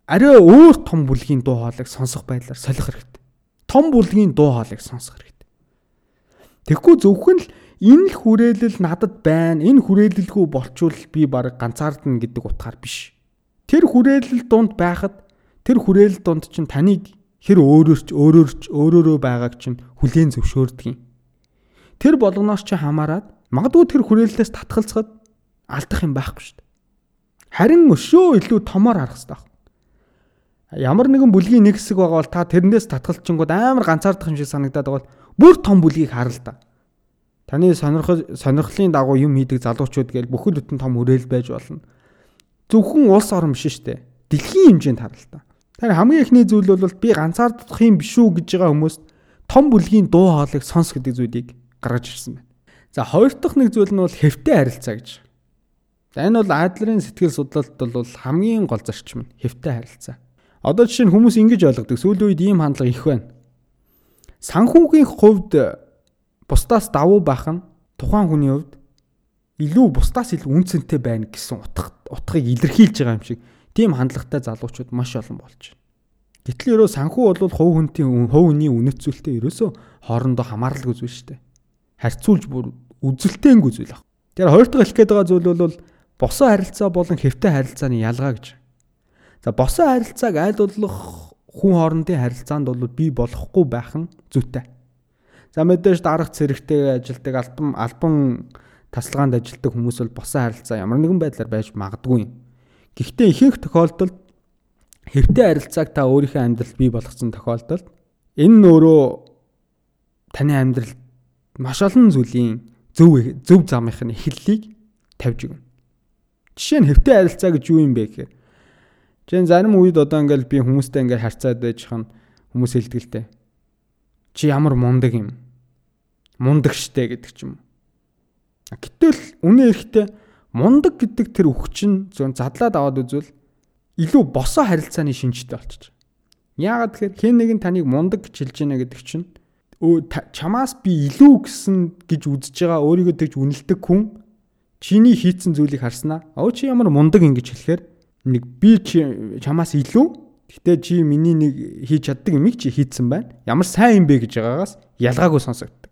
арай өөр том бүлгийн дуу хоолойг сонсох байдлаар солих хэрэгтэй. Том бүлгийн дуу хоолойг сонсох хэрэгтэй. Тэгэхгүй зөвхөн л энэ л хүрээлэл надад байна. Энэ хүрээлэлгүй болчвол би баг ганцаардна гэдэг утгаар биш. Тэр хүрээлэл дунд байхад тэр хүрээл донд чинь таныг хэр өөрөөрч өөрөөрч өөрөөрөө байгааг чинь хүлээн зөвшөөрдөг юм. Тэр болгоноос чи хамаарад магадгүй тэр хүрээллээс татгалцахад алдах юм байхгүй шүү дээ. Харин өшөө илүү томоор харах хэрэгтэй байна. Ямар нэгэн бүлгийн нэг хэсэг байгаа бол та тэрнээс татгалцчингууд амар ганцаардах юм шиг санагдаад байгаа бол бүр том бүлгийг харал та. Таны сонирхол сонирхлын дагуу юм хийдэг залуучууд гээл бүхэл бүтэн том хүрээл байж болно. Зөвхөн улс орн биш шүү дээ. Дэлхийн хэмжээнд харалтаа. Тэр хамгийн ихний зүйл бол би ганцаардах юм биш үү гэж байгаа хүмүүст том бүлгийн дуу хоолойг сонс гэдэг зүйлийг гаргаж ирсэн байна. За хоёр дахь нэг зүйл нь бол хэвтэй харилцаа гэж. За энэ бол Адлерын сэтгэл судлалт бол хамгийн гол зарчим нь хэвтэй харилцаа. Одоо жишээ нь хүмүүс ингэж ойлгодог. Сүүлийн үед ийм хандлага их байна. Санхүүгийн хувьд бусдаас давуу байх нь тухайн хүний хувьд илүү бусдаас илүү үнцэнтэй байна гэсэн утга утгыг илэрхийлж байгаа юм шиг Тийм хандлагатай залуучууд маш олон болж байна. Гэтэл ерөө санхүү бол хувь хүнтийн хувь хүний үнэт зүйлтэй ерөөсөө хоорондоо хамааралгүй зүйл шүү дээ. Харьцуулж бүр үзэлтээнгүй зүйл ах. Тэр хоёр дахь хэлэх гээд байгаа зүйл бол босон харилцаа болон хэвтэй харилцааны ялгаа гэж. За босон харилцааг аль болох хүн хоорондын харилцаанд бол бий болохгүй байх нь зүйтэй. За мэдээж дарга цэрэгтэй ажилдаг альбом альбом тасалгаанд ажилдаг хүмүүс бол босон харилцаа ямар нэгэн байдлаар байж магадгүй. Гэхдээ ихэнх тохиолдолд хэвтэй харилцааг та өөрийнхөө амьдралд бий болгосон тохиолдолд энэ нь өөрөө таны амьдралд маш олон зүйлийн зөв зөв замынхын эхлэлийг тавьж өгнө. Жишээ нь хэвтэй харилцаа гэж юу юм бэ гэхээр Жишээ нь зарим үед одоо ингээл би хүмүүстэй ингээл харьцаад байж хань хүмүүс хэлдэг л дээ. Чи ямар мундаг юм. Мундаг штэ гэдэг ч юм. Гэтэл үнэ эрэхтэй мундаг гэдэг тэр нь зөв задлаад аваад үзвэл илүү босоо харилцааны шинжтэй болчих. Яагаад тэгэхээр хэн нэгэн таныг мундаг гэж хэлж байна гэдэг чинь чамаас би илүү гэсэн гэж үзэж байгаа өөрийгөө тэгж үнэлдэг хүн чиний хийцэн зүйлийг харснаа. Оо чи ямар мундаг ингэж хэлэхээр нэг би чамаас илүү гэтээ чи миний нэг хийж чаддаг юмыг чи хийцэн байна. Ямар сайн юм бэ гэж байгаагаас ялгаагүй сонсогддог.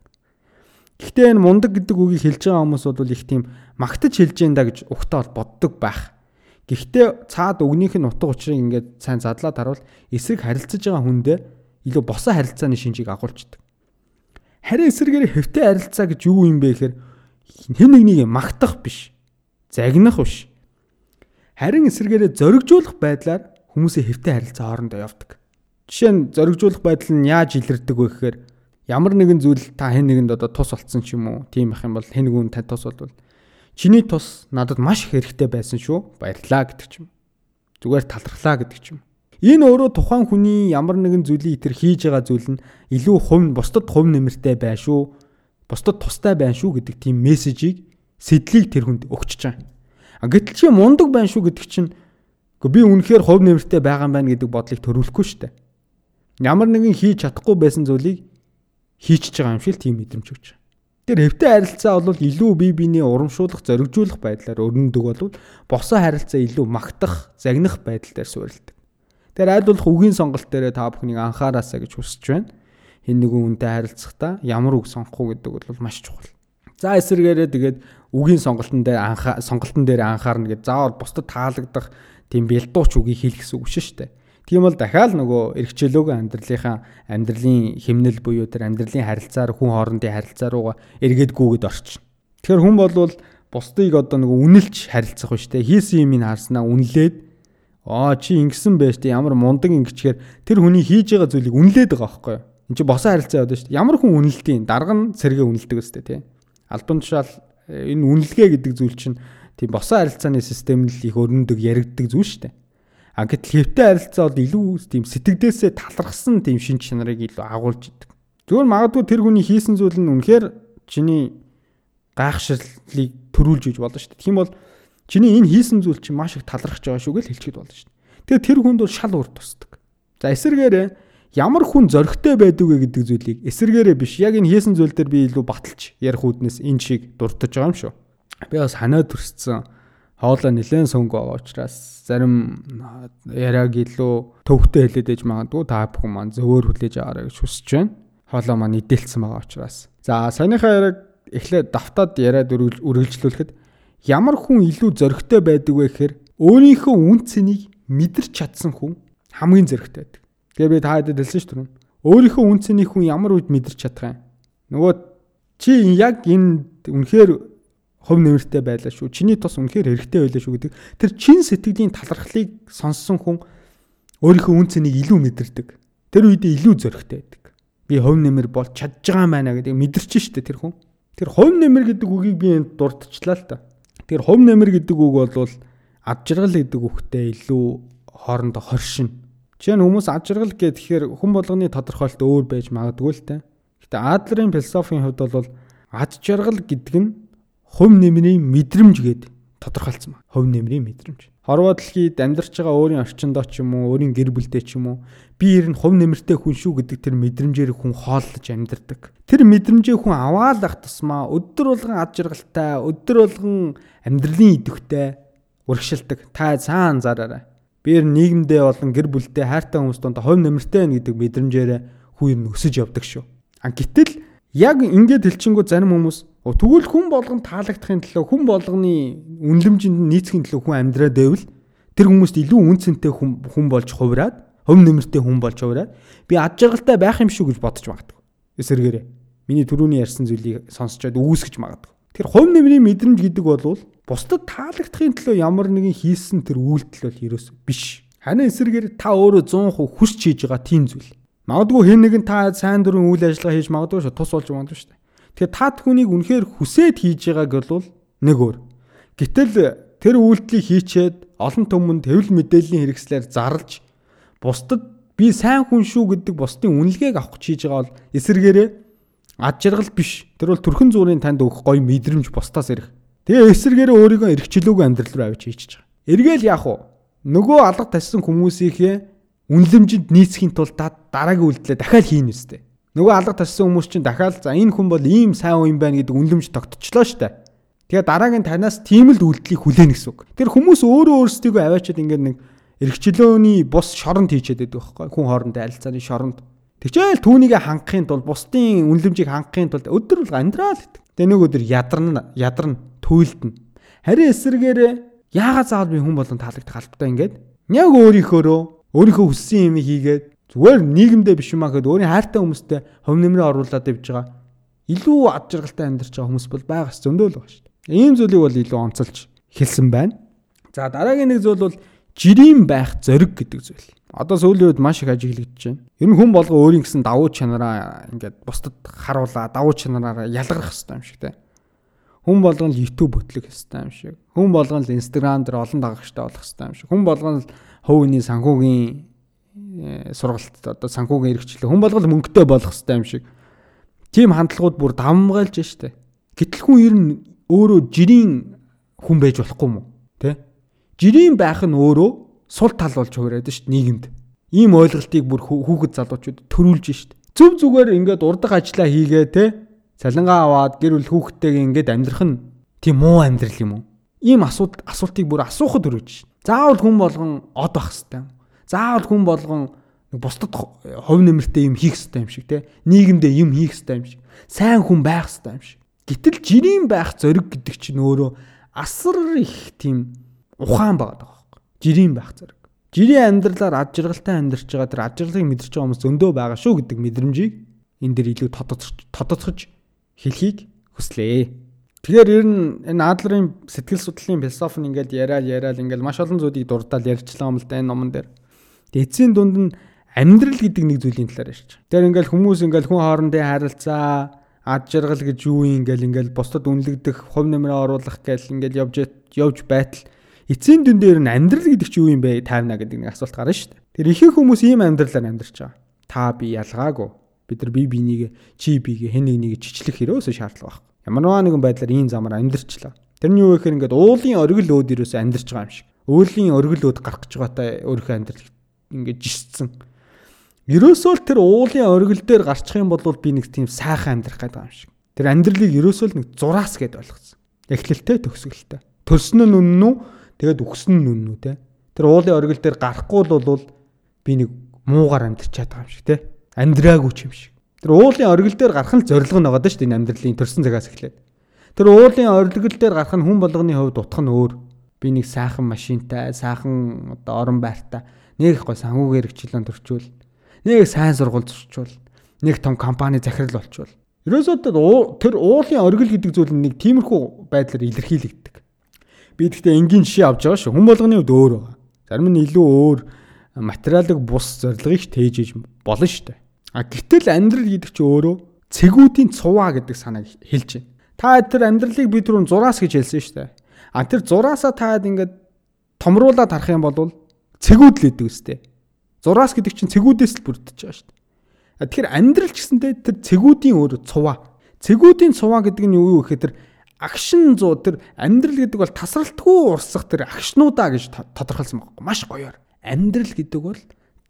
Гэхдээ энэ мундаг гэдэг үгийг хэлж байгаа хүмүүс бол их тийм магтаж хэлж энэ да гэж ухтаа бол боддог байх. Гэхдээ цаад өгнийх нь утга учирыг ингээд сайн задлаад харуул эсрэг харилцаж байгаа хүндээ илүү босоо харилцааны шинжийг агуулждаг. Харин эсрэгээр хэвтэй харилцаа гэж юу юм бэ гэхээр хэн нэгнийг магтах биш. Загнах биш Харин эсэргээрээ зоригжуулах байдлаар хүмүүсийн хэвтэй харилцаа хоорондоо явдаг. Жишээ нь зоригжуулах байдал нь яаж илэрдэг вэ гэхээр ямар нэгэн зүйл та хэн нэгэнд одоо тус болцсон ч юм уу тийм их юм бол хэн нэгэн тань тус болвол чиний тус надад маш их хэрэгтэй байсан шүү баярлаа гэдэг ч юм. Зүгээр талархлаа гэдэг ч юм. Энэ өөрөө тухайн хүний ямар нэгэн зүйлийг тэр хийж байгаа зүйл нь илүү хувь бусдад хувь нэмэртэй бай шүү. Бусдад тустай байна шүү гэдэг тийм мессежийг сэдлийг тэр хүнд өгч чаана. Гэтэл чи мундаг байна шүү гэдэг чинь би үнэхээр хувь нэмэртэй байгаа юм байна гэдэг бодлыг төрүүлэхгүй шүү дээ. Ямар нэгэн хийж чадахгүй байсан зүйлийг хийчихэж байгаа юм шиг тийм мэдрэмж өгч байгаа. Тэр хэвтэй харилцаа бол илүү бие биений урамшуулах, зоригжуулах байдлаар өрнөдөг бол босоо харилцаа илүү магтах, загнах байдал дээр суурилдаг. Тэр аль болох үгийн сонголт дээр та бүхнийг анхаараасаа гэж хүсэж байна. Хэн нэгэн үнтэй харилцахдаа ямар үг сонгох уу гэдэг бол маш чухал. За эсвэргээрээ тэгээд үгийн сонголтон дээр анхаа сонголтон дээр анхаарна гэж заавал бусдад таалагдах тийм бэлдууч үгийг хэлэх гэсэн үг шүү дээ. Тийм бол дахиад нөгөө эргчлөөгөө амьдралынхаа амьдралын химнэл буюу тэр амьдралын харилцаар хүн хоорондын харилцаа руугаа эргээд гүгэд орчин. Тэгэхээр хүн болвол бусдыг одоо нөгөө үнэлж харилцах ба штэ хийсэн юм ин харснаа үнэлээд аа чи ингэсэн байж тээ ямар мундаг ингэчгээр тэр хүний хийж байгаа зүйлийг үнэлээд байгаа байхгүй юу? Энд чи босоо харилцаа яваад штэ. Ямар хүн үнэлтийн дарга нь сэргээ үнэлдэг өстэй тий албан тушаал э, энэ үнэлгээ гэдэг зүйл чинь тийм босоо харилцааны систем л их өрнөдөг яригддаг зүйл шүү дээ. А гэтэл хэвтэй харилцаа бол илүү тийм сэтгэлдээсээ талархсан тийм шин чанарыг илүү агуулж идэг. Зүгээр магадгүй тэр хүний хийсэн зүйл нь үнэхээр чиний гайхшрлыг төрүүлж иж болно шүү дээ. Тийм бол чиний энэ хийсэн зүйл чинь маш их талархаж байгаа шүү гэж хэлчихэд болно шүү дээ. Тэгээ тэр хүнд бол шал урд тусдаг. За эсэргээрээ ямар хүн зөрөгтэй байдаг вэ гэдэг зүйлийг эсэргээрээ биш яг энэ хийсэн зүйл дээр би илүү баталж ярих үүднээс энэ шиг дуртаж байгаа юм шүү. Би бас ханаа төрсөн хоолой нэлээд сөнгө байгаа учраас зарим яриаг илүү төвхтэй хэлээд ээж магадгүй та бүхэн маань зөвөр хүлээж аваарай гэж хүсэж байна. Хоолой маань идэлцсэн байгаа учраас. За саяныхаа яриаг эхлээд давтаад яриад үргэлжлүүлэхэд ямар хүн илүү зөрөгтэй байдаг вэ гэхээр өөрийнхөө үн цэнийг мэдэрч чадсан хүн хамгийн зөрөгтэй байдаг. Тэгээ би та хэдэд хэлсэн шүү дээ. Өөрийнхөө үнцний хүн ямар үед мэдэрч чадах юм. Нөгөө чи яг энэ үнэхээр хов нэмэртэй байлаа шүү. Чиний тус үнэхээр хэрэгтэй байлаа шүү гэдэг. Тэр чин сэтгэлийн талархлыг сонссон хүн өөрийнхөө үнцнийг илүү мэдэрдэг. Тэр үедээ илүү зөрөгтэй байдаг. Би хов нэмэр бол чадж байгаа байна гэдэг мэдэрч штэ тэр хүн. Тэр хов нэмэр гэдэг үгийг би энд дурдчихлаа л та. Тэр хов нэмэр гэдэг үг бол ад жаргал гэдэг үгтэй илүү хоорондоо хоршин Жишээ нь хүмүүс ад жаргал гэхээр хүн болгоны тодорхойлолт өөр байж магадгүй л те. Гэтэ Адлерийн философийн хувьд бол ад жаргал гэдэг нь хувь нэмрийн мэдрэмж гээд тодорхойлцсон байна. Хувь нэмрийн мэдрэмж. Хорвоо дэлхийд амьдарч байгаа өөрийн орчиндоо ч юм уу, өөрийн гэр бүлдээ ч юм уу, би ер нь хувь нэмэртэй хүн шүү гэдэг тэр мэдрэмжээр хүн хооллож амьдардаг. Тэр мэдрэмжээ хүн аваалах тусмаа өдөр болгон ад жаргалтай, өдөр болгон амьдралын идэвхтэй урагшилдаг. Та цаан зараарай. Биер нийгэмдээ болон гэр бүлдээ хайртай хүмүүс донд хувь нэмэртэй байна гэдэг мэдрэмжээрээ хүн юм өсөж явдаг шүү. А гэтэл яг ингээд хэлчингүү зарим хүмүүс тэгвэл хүн болгон таалагдахын төлөө хүн болгоны үнлэмжинд нийцхийн төлөө хүн амьдраад байвал тэр хүмүүст илүү үн цэнтэй хүн хүн болж хувраад Хөв нэмэртэй хүн болж хувраад би ад жаргалтай байх юм шүү гэж бодож магадгүй. Эсэргээрээ. Миний түрүүний ярьсан зүйлийг сонсчоод үүсгэж магадгүй. Тэр хувь нэмрийн мэдрэмж гэдэг бол бусдад таалагдахын төлөө ямар нэгэн хийсэн тэр үйлдэл бол ерөөс биш. Харин эсэргээр та өөрөө 100% хүсч хийж байгаа тийм зүйл. Магадгүй хэн нэгэн та сайн дурын үйл ажиллагаа хийж магадгүй шүү тус болж магадгүй шүү. Тэгэхээр та түүнийг үнэхээр хүсээд хийж байгааг бол нэг өөр. Гэтэл тэр үйлдэлийг хийчээд олон түмэнд хэвлэл мэдээллийн хэрэгслээр зарлж бусдад би сайн хүн шүү гэдэг бусдын үнэлгээг авах гэж хийж байгаа бол эсэргээрээ ад жаргал биш. Тэр бол төрхөн зуурын танд өгөх гоё мэдрэмж бусдаас ирэх. Тэгээ эсэргээрээ өөрийгөө эргчлөөгүй амьдрал руу авч хийж байгаа. Эргээл яах вэ? Нөгөө алга тассан хүмүүсийнхээ үнлэмжинд нийцхийн тулд дараагийн үйлдэлээ дахиад хийнэ үстэй. Нөгөө алга тассан хүмүүс чинь дахиад за энэ хүн бол ийм сайн хүн байна гэдэг үнлэмж тогтчихлоо штэ. Тэгээ дараагийн танаас тийм л үйлдэлийг хүлээнэ гэсэн үг. Тэр хүмүүс өөрөө өөрсдийгөө аваачаад ингээд нэг эргчлөөний бус шоронд хийчихэд байдаг байхгүй хүн хоорондоо арилцааны шоронд. Тэгчээл түүнийг хангахын тулд бусдын үнлэмжийг хангахын тулд өдөр бол амьдрал гэдэг. Тэгээ нэг өдөр ядарна ядарна туйлдна. Харин эсэргээр яагаад заавал би хүн болон таалагдах албатай ингээд яг өөрийнхөөрөө өөрийнхөө хүссэн юм хийгээд зүгээр нийгэмдээ биш юмаа гэхэд өөрийн хайртай хүмүүстэй хөв нэмрээ оруулаад явж байгаа илүү ад жаргалтай амьдарч байгаа хүмүүс бол байгаас зөндөө л байгаа шүү дээ. Ийм зүйлийг бол илүү онцолж хэлсэн байна. За дараагийн нэг зүйл бол жирийн байх зориг гэдэг зүйл. Одоо сүүлийн үед маш их ажиглагдж байна. Ер нь хүн болго өөрийн гэсэн давуу чанараа ингээд бусдад харуулаа, давуу чанараараа ялгарх хэрэгтэй юм шиг те. Хүн болгон л YouTube хөтлөх хэрэгтэй юм шиг. Хүн болгон л Instagram дээр олон дагагчтай болох хэрэгтэй юм шиг. Хүн болгон л хувийн санхүүгийн сургалт одоо санхүүгийн эрхчлэл хүн болгол мөнгөтэй болох хэрэгтэй юм шиг. Тим хандлагууд бүр давмгайлж штэ. Гэтэл хүн ер нь өөрөө жирийн хүн байж болохгүй уу? Тэ? Жирийн байх нь өөрөө сул тал болж хувираад дээ нийгэмд. Ийм ойлголтыг бүр хүүхэд залуучууд төрүүлж дээ. Зөв зүгээр ингээд урдах ажиллаа хийгээ те цалингаа аваад гэр бүл хүүхдтэйгээ ингээд амьдрах нь тийм муу амьдрал юм уу? Ийм асуулт асуултыг бүр асуухад өргөж шүү. Заавал хүн болгон од байх хэвээр. Заавал хүн болгон бусдад хов нэмэртэй юм хийх хэвээр юм шиг те нийгэмдээ юм хийх хэвээр юм шиг. Сайн хүн байх хэвээр юм шиг. Гэтэл жирийн байх зориг гэдэг чинь өөрөө асар их тийм ухаан байгаа жирийн байх зэрэг. Жирийн амьдралаар ад жаргалтай амьдарч байгаа тэр ад жаргалыг мэдэрч байгаа хүмүүс зөндөө байгаа шүү гэдэг мэдрэмжийг энэ дэр илүү тодотгож хэлхийг хүслээ. Тэгэхээр ер нь энэ Адлерын сэтгэл судлалын философи нь ингээд яриад яриад ингээд маш олон зүйлийг дурдаад ярьчлаа юм л да энэ номон дээр. Тэгээ эцсийн дунд нь амьдрал гэдэг нэг зүйлийн талаар ярьж. Тэр ингээд хүмүүс ингээд хүн хоорондын харилцаа ад жаргал гэж юу юм ингээл ингээл бусдад үнэлэгдэх хувь нэмрээ оруулах гэл ингээл явж явж байтал эцсийн дүн дээр нь амьдрал гэдэг чи юу юм бэ тайвна гэдэг нэг асуулт гарна шүү дээ. Тэр ихэнх хүмүүс ийм амьдралаар амьдарч байгаа. Та би ялгаагүй. Бид нар бие биенийг чи биеийг хэн нэгнийг чичлэх хэрэгөөсөө шаардлага байна. Ямарваа нэгэн байдлаар ийм замаар амьдарчлаа. Тэрний юу гэхээр ингээд уулын оргил өөд ерөөсөө амьдарч байгаа юм шиг. Уулийн оргил өөд гарах гэж байгаатай өөрийнхөө амьдрал ингээд жишцэн. Ерөөсөө л тэр уулын оргил дээр гарчих юм бол би нэг тийм сайхан амьдрах гэдэг юм шиг. Тэр амьдралыг ерөөсөө л нэг зураас гэд ойлгосон. Эхлэлтэй төгсгөлтэй. Төрсөн нь үнэн үү? Тэгээд үхсэн нь үнэн үү те. Тэр уулын оргил дээр гарахгүй л бол би нэг муугар амьдрчаад байгаа юм шиг те. Амьдраагүй ч юм шиг. Тэр уулын оргил дээр гарах нь зорилго нь байгаа шүү дээ амьдралын төрсэн цагаас эхлээд. Тэр уулын оргил дээр гарах нь хүн болгоны хувьд утга нь өөр. Би нэг сайхан машинтай, сайхан одоо орон байртай, нэг гой санхүүгээр хчлэн төрчүүл, нэг сайн сургууль зурчвал, нэг том компани захирал болчвол. Ерөөсөө тэр уулын оргил гэдэг зүйл нэг тиймэрхүү байдлаар илэрхийлэгддэг. Би гэхдээ энгийн жишээ авч байгаа шүү. Хүн болгоны хувьд өөр байгаа. Зарим нь илүү өөр материалыг бус зорилгыг тээжж болно шүү дээ. А гэтэл амьдрал гэдэг чинь өөрөө цэгүүдийн цуваа гэдэг санааг хэлж байна. Та тэр амьдралыг би түрүүн зураас гэж хэлсэн шүү дээ. А тэр зураасаа таад ингээд томруулаад харах юм бол цэгүүд л идэг үстэй. Зураас гэдэг чинь цэгүүдээс л бүрдэж байгаа шүү дээ. Тэгэхээр амьдрал ч гэсэндээ тэр цэгүүдийн өөр цуваа. Цэгүүдийн цуваа гэдэг нь юу вэ гэхээр тэр агшин зуу тэр амьдрал гэдэг бол тасралтгүй урсах тэр агшнуудаа гэж тодорхойлсон байна. Маш гоёор. Амьдрал гэдэг бол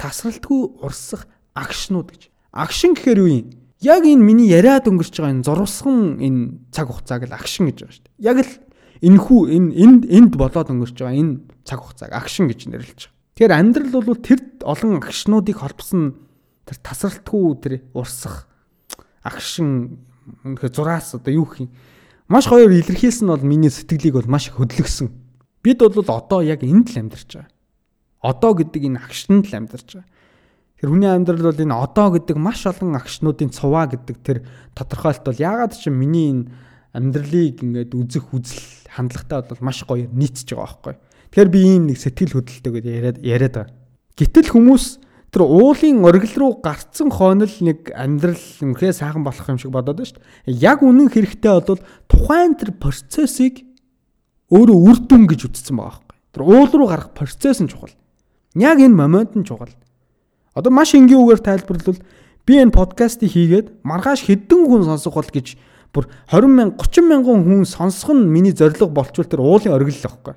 тасралтгүй урсах агшнууд гэж. Агшин гэхээр юу юм? Яг энэ миний яриад өнгөрч байгаа энэ зурвасхан энэ цаг хугацааг л агшин гэж байгаа шүү дээ. Яг л энэ хүү энэ энд энд болоод өнгөрч байгаа энэ цаг хугацааг агшин гэж нэрлэж байгаа. Тэгэхээр амьдрал бол тэр олон агшнуудыг холбосон тэр тасралтгүй тэр урсах агшин үнэхээр зураас одоо юу гэх юм Маш гоёор илэрхийлсэн бол миний сэтгэлийг бол маш хөдөлгсөн. Бид бол одоо яг энд л амьдарч байгаа. Одоо гэдэг энэ агшинд л амьдарч байгаа. Тэр хүний амьдрал бол энэ одоо гэдэг маш олон агшнуудын цуваа гэдэг тэр тодорхойлт бол яагаад ч миний энэ амьдралыг ингээд үзэх үзэл хандлагатай бол маш гоё нийцж байгаа байхгүй. Тэгэхээр би ийм нэг сэтгэл хөдлөлтөйгээр яриад яриад байгаа. Гэтэл хүмүүс тэр уулын оргил руу гарцсан хойнол нэг амьдрал үнэхээр сайхан болох юм шиг бодоод байна шүү дээ. Яг үнэн хэрэгтээ бол тухайн тэр процессыг өөрөө үр дүн гэж үзсэн байгаа байхгүй. Тэр уул руу гарах процесс нь чухал. Яг энэ момент нь чухал. Одоо маш энгийн үгээр тайлбарлавал би энэ подкастыг хийгээд маргааш хэдэн хүн сонсох бол гэж бүр 20 мянга 30 мянган хүн сонсох нь миний зорилго болчвол тэр уулын оргил л байхгүй.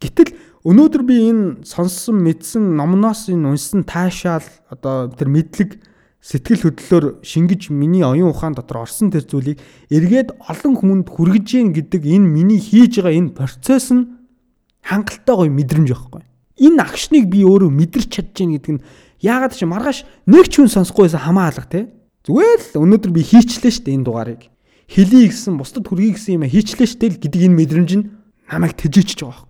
Гэтэл өнөөдөр би энэ сонссон мэдсэн номноос энэ унсан таашаал одоо тэр мэдлэг сэтгэл хөдлөлөөр шингэж миний оюун ухаан дотор орсон тэр зүйлийг эргээд олон хүнд хүргэж гин гэдэг энэ миний хийж байгаа энэ процесс нь хангалттай гоё мэдрэмж байхгүй. Энэ агшныг би өөрөө мэдэрч чадж гин гэдэг нь Яагаад ч маргааш нэг ч хүн сонсохгүйсэн хамаа алга те. Зүгээр л өнөөдөр би хийчлээ штэ энэ дугаарыг. Хэлий гэсэн бусдад хүргэе гэсэн юм хийчлээ штэ л гэдэг энэ мэдрэмж нь намайг тэжээчж байгаа.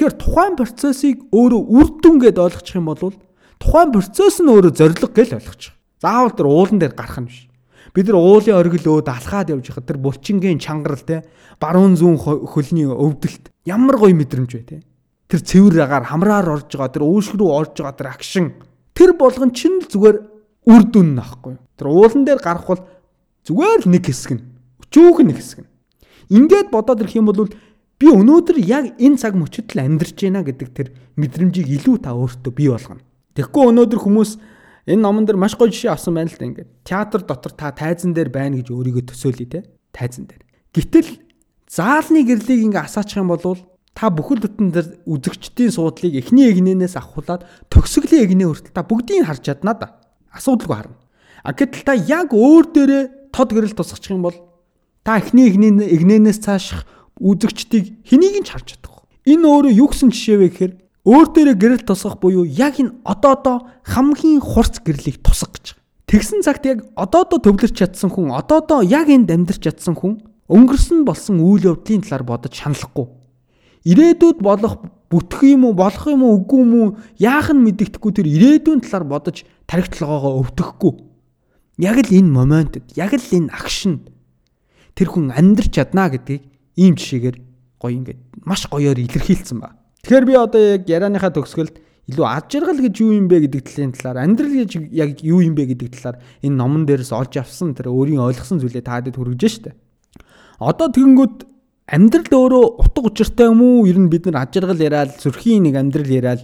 Тэгэхээр тухайн процессыг өөрөө үр дүн гэд ойлгочих юм бол тухайн процесс нь өөрөө зориг гэж ойлгочих. Заавал тэр уулан дээр гарах нь биш. Бид нар уулын оргил өөд алхаад явж хахад тэр булчингийн чангарал те баруун зүүн хөлний өвдөлт ямар гоё мэдрэмж бай те. Тэр цэвэр агаар хамраар орж байгаа тэр үүшг рүү орж байгаа тэр агшин Тэр болгон чинь л зүгээр үр дүн нөхгүй. Тэр уулан дээр гарах бол зүгээр л нэг хэсэг нь. Өчүүх нэг хэсэг нь. Ингээд бодоод ирэх юм бол би өнөөдөр яг энэ цаг мөчөд л амьдарч байна гэдэг тэр мэдрэмжийг илүү та өөртөө бий болгоно. Тэгэхгүй өнөөдөр хүмүүс энэ номон дээр маш гоё жишээ авсан байна л да ингээд. Театр дотор та тайзан дээр байна гэж өөрийгөө төсөөлөе те. Тайзан дээр. Гэтэл заалны гэрлийг ингээ асаачих юм бол та бүхэл бүтэн дээр үзэгчдийн суудлыг эхний эгнээс авахулаад төгсгөлийн эгнээ хүртэл та бүгдийг харж чадна да. Асуудалгүй харна. А гэтэл та яг өөр дээрээ тод гэрэл тусгачих юм бол та эхний эгнээс цааших үзэгчдийг хэнийг ч харж чадахгүй. Энэ өөрөө юу гэсэн жишээ вэ гэхээр өөр дээрээ гэрэл тусгах буюу яг энэ одоодоо хамгийн хурц гэрлийг тусгах гэж. Тэгсэн цагт яг одоодоо төвлөрч чадсан хүн, одоодоо яг энд амьдарч чадсан хүн өнгөрсөн болсон үйл явдлын талаар бодож шаналхгүй ирээдүйд болох бүтэх юм уу болох юм уу үгүй юм уу яах нь мэддэхгүй тэр ирээдүйн талаар бодож тархитлагоогоо өвдөхгүй яг л энэ моментод яг л энэ акшнд тэр хүн амьдрч чадна гэдгийг ийм жишээгээр гоё ингээд маш гоёор илэрхийлсэн ба. Тэгэхээр би одоо яг ярианыхаа төгсгөлд илүү ад жаргал гэж юу юм бэ гэдэг талын талаар амьдрал гэж яг юу юм бэ гэдэг талаар энэ номон дээрээс олж авсан тэр өөрийн ойлгосон зүйлээ таадаг хүргэж штэ. Одоо тэгэнгүүт амьдрал өөрөө утга учиртай юм уу? Ер нь бид нар аж аргал яриад, зүрхийн нэг амьдрал яриад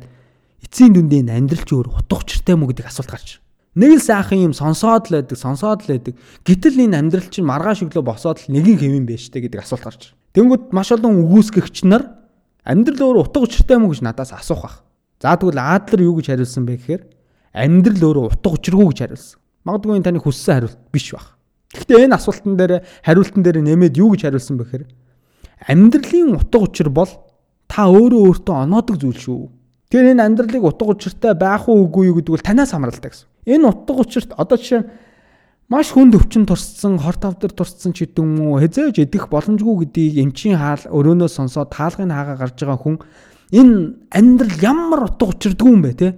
эцсийн дүндээ амьдрал ч өөр утга учиртай юм уу гэдэг асуулт гарч. Нэг л сайхан юм сонсоод л байдаг, сонсоод л байдаг. Гэтэл энэ амьдрал чинь маргааш өглөө босоод л нэгийн хэвэн байж тээ гэдэг асуулт гарч. Тэнгүүд маш олон үгүйсгэгч нар амьдрал өөрөө утга учиртай юм уу гэж надаас асуух бах. За тэгвэл Адлер юу гэж хариулсан бэ гэхээр амьдрал өөрөө утга учиргүй гэж хариулсан. Магадгүй энэ таны хүссэн хариулт биш бах. Гэхдээ энэ асуултан дээр хариултан дээр нэмээд юу гэж хариулсан бэ гэхээр амьдралын утга учир бол та өөрөө өөртөө оноодог зүйл шүү. Тэгэхээр энэ амьдралыг утга учиртай байх уу үгүй юу гэдэг бол танаас хамааралтай гэсэн. Энэ утга учирт одоо жишээ нь маш хүнд өвчин турссан, хор тавдар турссан ч гэдэг юм уу, хязээж идэх боломжгүй гэдгийг эмчийн хаал өрөөнөөс сонсоод таалгын хаагаа гарч байгаа хүн энэ амьдрал ямар утга учирдгүй юм бэ те?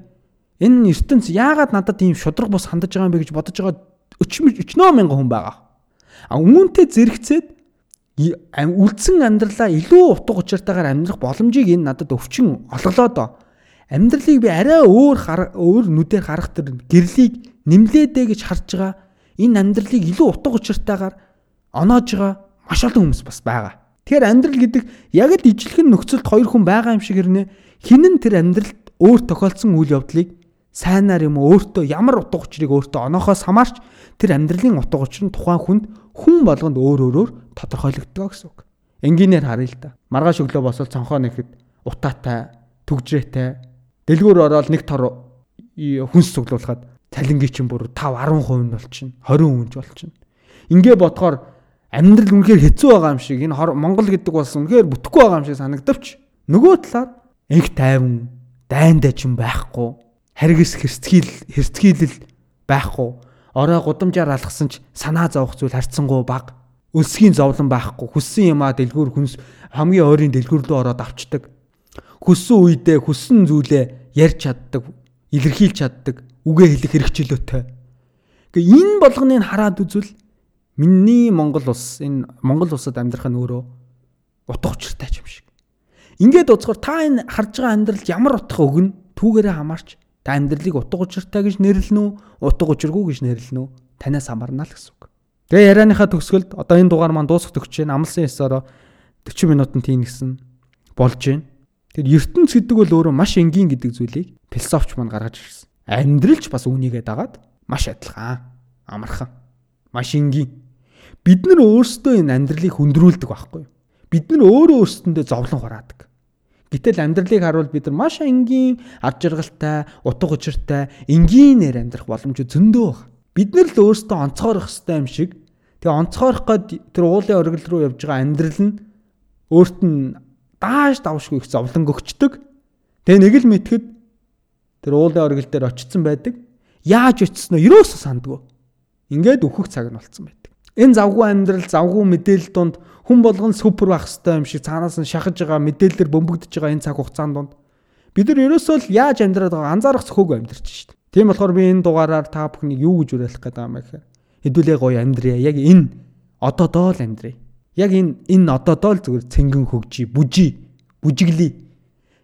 Энэ ертөнц яагаад надад ийм шудраг бус хандаж байгаа юм бэ гэж бодож байгаа өчнөө мянган хүн байгаа. А үүнтэй зэрэгцээд үлдсэн амьдралаа илүү утга учиртайгаар амьдрах боломжийг энэ надад өвчин олголоо доо. Амьдралыг би арай өөр өөр нүдээр харах тэр гэрлийг нэмлээдэ гэж харж байгаа энэ амьдралыг илүү утга учиртайгаар оноож байгаа маш олон хүмүүс бас байгаа. Тэгэхээр амьдрал гэдэг яг л ижлэхэн нөхцөлд хоёр хүн байгаа юм шиг хэрнээ хинэн тэр амьдралд өөр тохиолдсон үйл явдлыг сайнаар юм өөртөө ямар утга учирыг өөртөө оноохоос хамаарч тэр амьдралын утга учир нь тухайн хүнд хүн болгонд өөр өөрөөр тодорхойлогддог гэсэн үг. Энгийнээр харъя л да. Маргааш өглөө босоод цонхоо нэхэд утаатай, түгжрээтэй, дэлгүүр ороод нэг тор хүнс цуглуулхад цалингийн чинь бүр 5 10% нь болчихно. 20% ч болчихно. Ингээ бодохоор амьдрал үнэхээр хэцүү байгаа юм шиг энэ Монгол гэдэг болсон үнэхээр бүтэхгүй байгаа юм шиг санагдавч нөгөө талаар инх тайван дайндаа ч юм байхгүй харгис хэрцгийл хэрцгийлэл байхгүй орой гудамжаар алгасан ч санаа зовох зүйл харцсангуу баг. Өлсгийн зовлон байхгүй. Хүссэн юмаа дэлгүүр хүнс хамгийн ойрын дэлгүүр рүү ороод авчдаг. Хүссэн үедээ хүссэн зүйлээ ярьж чаддаг, илэрхийлж чаддаг, үгээ хэлэх хэрэгчлөөтэй. Гэхдээ энэ болгоныг хараад үзвэл миний Монгол улс энэ Монгол улсад амьдрах нь өөрөө утга учиртай юм шиг. Ингээд уцгаар та энэ харж байгаа амьдралд ямар утга өгнө түүгээрээ хамаарч та амьдралыг утга учиртай гэж нэрлэнэ үү утга учиргүй гэж нэрлэнэ үү танаас хамаарна л гэсэн үг. Тэгээ ярианыхаа төгсгөлд одоо энэ дугаар маань дуусах төгсөж байна. Амлсан ёсоор 40 минутанд тийгсэн болж байна. Тэгэхээр ертөнц гэдэг бол өөрөө маш энгийн гэдэг зүйлийг философч маань гаргаж ирсэн. Амьдралч бас үүнийгээ дагаад маш адилхан, амархан, маш энгийн. Бид нар өөрсдөө энэ амьдралыг хөндрүүлдэг байхгүй юу? Бид нар өөрөө өөрсдөндөө зовлон хураадаг. Гэтэл амьдралыг харуул бид нар маш энгийн, ар жаргалтай, утга учиртай, энгийнээр амьдрах боломж зөндөө байна. Бид нар л өөрсдөө онцгойрох хэрэгтэй юм шиг. Тэгээ онцгойрох гээд тэр уулын оргил руу явж байгаа амьдрал нь өөрт нь дааш давшгүй их зовлон өгчдөг. Тэгээ нэг л мэтгэд тэр уулын оргил дээр очсон байдаг. Яаж очисноо ерөөсөө сандгүй. Ингээд өөхөх цаг нь болцсон байдаг. Энэ завгүй амьдрал, завгүй мэдээлэл донд хүн болгон супер байх хэрэгтэй юм шиг цаанаас нь шахаж байгаа мэдээлэлээр бөмбөгдөж байгаа энэ цаг хугацаанд донд бид нар ерөөсөө л яаж амьдраад байгаа анзаарах зөхөөгүй амьдарч шít. Тийм болохоор би энэ дугаараар та бүхнийг юу гэж уриалах гэдэг юм бэ гэхээр хэдүүлээ гоё амьдрья. Яг энэ одоодоо л амьдрья. Яг энэ энэ одоодоо л зүгээр цэнгэн хөгжий, бүжий, бүжиглий.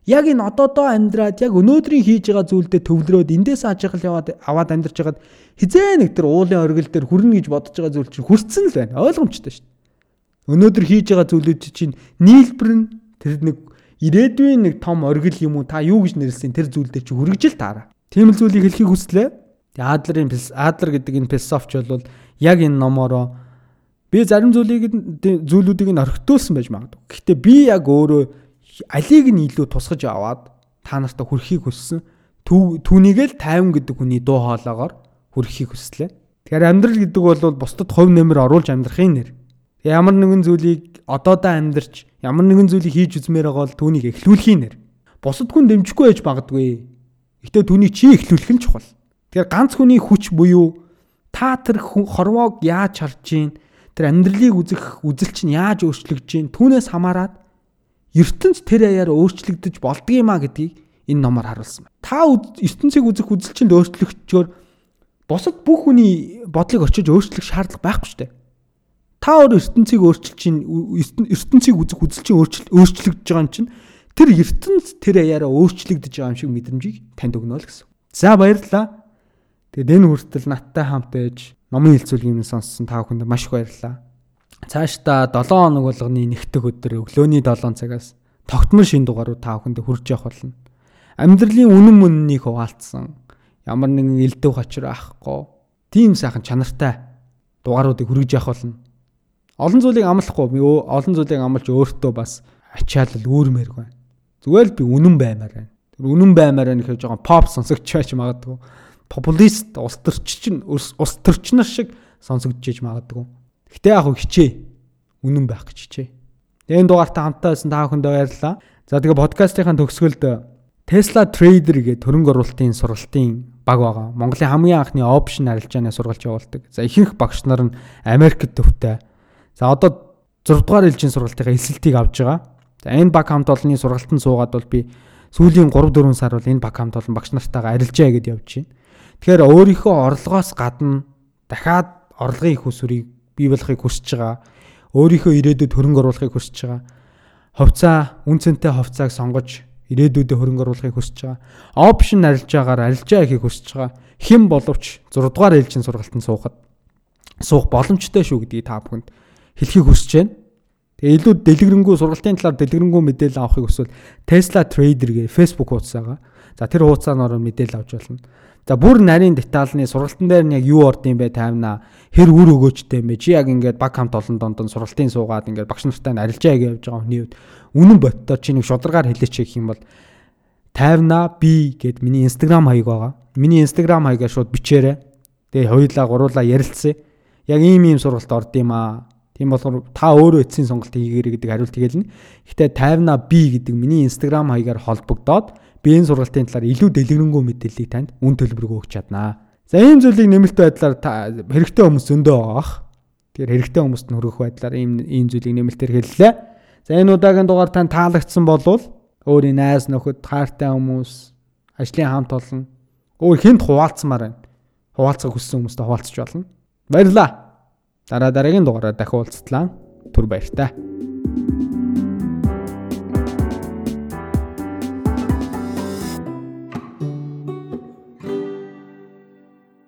Яг энэ одоодоо амьдраад яг өнөөдрийн хийж байгаа зүйлдээ төвлөрөөд эндээс ажигл яваад аваад амьдарч хагаад хизээ нэг тэр уулын оргил дээр хүрнэ гэж бодож байгаа зүйл чинь хүрцэн л байна. Ойлгомжтой шүү дээ. Өнөөдөр хийж байгаа зүйлүүд чинь нийлбэр нь тэр нэг ирээдүйн нэг том оргил юм уу та юу гэж нэрлсэн тэр зүйл дээр чи хүргэж л таараа. Тийм л зүйлийг хэлхийг хүслээ. Адлерын Адлер гэдэг энэ философч бол яг энэ номороо Би зарим зүйлийг зүйлүүдийг нь орхитуулсан байж магадгүй. Гэхдээ би яг өөрөө алийг нь илүү тусгаж аваад та нартай хүрхийг хүссэн. Түүнийг л 50 гэдэг хүний дуу хоолоогоор хүрхийг хүслээ. Тэгэхээр амьдрал гэдэг бол бусдад хувь нэмэр оруулж амьдрахын нэр. Ямар нэгэн зүйлийг одоодоо амьдрч ямар нэгэн зүйлийг хийж үзмээр байгаа бол түүнийг эхлүүлэхийн нэр. Бусад хүн дэмжихгүй байж магадгүй. Гэтэ түүний чи эхлүүлэх нь чухал. Тэгэхээр ганц хүний хүч буюу та тэр хорвоог яаж харж гин тэр амьдралыг үзэх үзэл чинь яаж өөрчлөгдөж гин түүнээс хамаарат ертөнц тэр аяар өөрчлөгдөж болдгиймаа гэдгийг энэ номоор харуулсан байна. Та ертөнцийг үзэх үзэл чинь өөрчлөгчөөр босод бүх хүний бодлыг очиж өөрчлөх шаардлага байхгүй шүү дээ. Та өөр ертөнцийг өөрчилж чинь ертөнцийг үзэх үзэл чинь өөрчлөгдөж байгаа юм чинь тэр ертөнц тэр аяараа өөрчлөгдөж байгаа юм шиг мэдрэмжийг танд өгнө л гэсэн. За баярлалаа. Тэгээд энэ хүртэл надтай хамт байж номын хилцүүлгийг минь сонссон та бүхэнд маш их баярлалаа. Цаашдаа 7 хоног болгоны нэгдэх өдөр өглөөний 7 цагаас тогтмол шин дугаарууд та бүхэнд хүрж явах болно. Амьдралын үнэн мөннийг хуваалцсан ямар нэгэн элдв хачир ахгүй тийм сайхан чанартай дугааруудыг хүргэж явах болно. Олон зүйлийг амлахгүй олон зүйлийг амлж өөртөө бас ачаалал үүрмээр байна. Зүгээр л би үнэн баймаар байна. Тэр үнэн баймаар байна гэхээр жоохон pop сонсогч байж магадгүй популист улс төрчин улс төрчнөр шиг сонсогдож магадгүй. Гэтэ яг хичээ үнэн байх гэж хичээ. Энэ дугаартай хамтаа байсан та бүхэндээ баярлалаа. За тэгээ подкастынхаа төгсгөлд Tesla Trader гэдэг хөрөнгө оруулалтын сургалтын баг байгаа. Монголын хамгийн анхны опшн арилжааны сургалт явуулдаг. За ихэнх багш нар нь Америкт төвтэй. За одоо 6 дугаар ээлжийн сургалтынхаа эсэлтийг авж байгаа. За энэ баг хамт олонний сургалтанд суугаад бол би сүүлийн 3 4 сар бол энэ баг хамт олон багш нартайгаа арилжаа гэдээ явж байна. Тэгэхээр өөрийнхөө орлогоос гадна дахиад орлогын их усүрийг бий болохыг хүсэж байгаа. Өөрийнхөө ирээдүйд хөрөнгө оруулахыг хүсэж байгаа. Хувьцаа, үн цэнтэй хувьцааг сонгож ирээдүйдээ хөрөнгө оруулахыг хүсэж байгаа. Опшн арилжаагаар арилжаа хийхийг хүсэж байгаа. Хэн боловч 6 дугаар ээлжийн сургалтанд суухад суух боломжтой шүү гэдгийг та бүхэнд хэлхийг хүсэж байна. Тэгээ илүү дэлгэрэнгүй сургалтын талаар дэлгэрэнгүй мэдээлэл авахыг хүсвэл Tesla Trader гэх Facebook хуудас байгаа. За тэр хуудасаар мэдээлэл авч болно. За бүр нарийн детальны сургалтын дээр нь яг юу орд юм бэ таймна хэр үр өгөөжтэй юм бэ чи яг ингээд баг хамт олон донд сургалтын суугаад ингээд багш нартай арилжаа гэж явж байгаа хүний үед үнэн боттоо чи нэг шударгаар хэлээч гэх юм бол тайвна би гэд миний инстаграм хаяг байгаа. Миний инстаграм хаягаа шууд бичээрэй. Тэгээ хоёулаа гуруулаа ярилцъя. Яг ийм ийм сургалт орд юм аа. Тийм болохоор та өөрөө эцсийн сонголт хийгээрэй гэдэг хариулт хэлнэ. Гэхдээ тайвна би гэдэг миний инстаграм хаягаар холбогдоод би энэ сургалтын талаар илүү дэлгэрэнгүй мэдээллийг танд үн төлбөрөөр өгч чаднаа. За ийм зүйлийг нэмэлт байдлаар хэрэгтэй хүмүүс зөндөө байгаа. Тэгэхээр хэрэгтэй хүмүүст нь хөрөх байдлаар ийм ийм зүйлийг нэмэлтээр хэллээ. За энэ удаагийн дугаар тань таалагдсан болвол өөрийн найз нөхөд, хайртай хүмүүс, ажлын хамт олон Өөр хүнд хуваалцмаар байна. Хуваалцах хүссэн хүмүүстээ хуваалцж болно. Баярлаа. Дараа дараагийн дугаараар дахин уулзтлаа. Түр баяртай.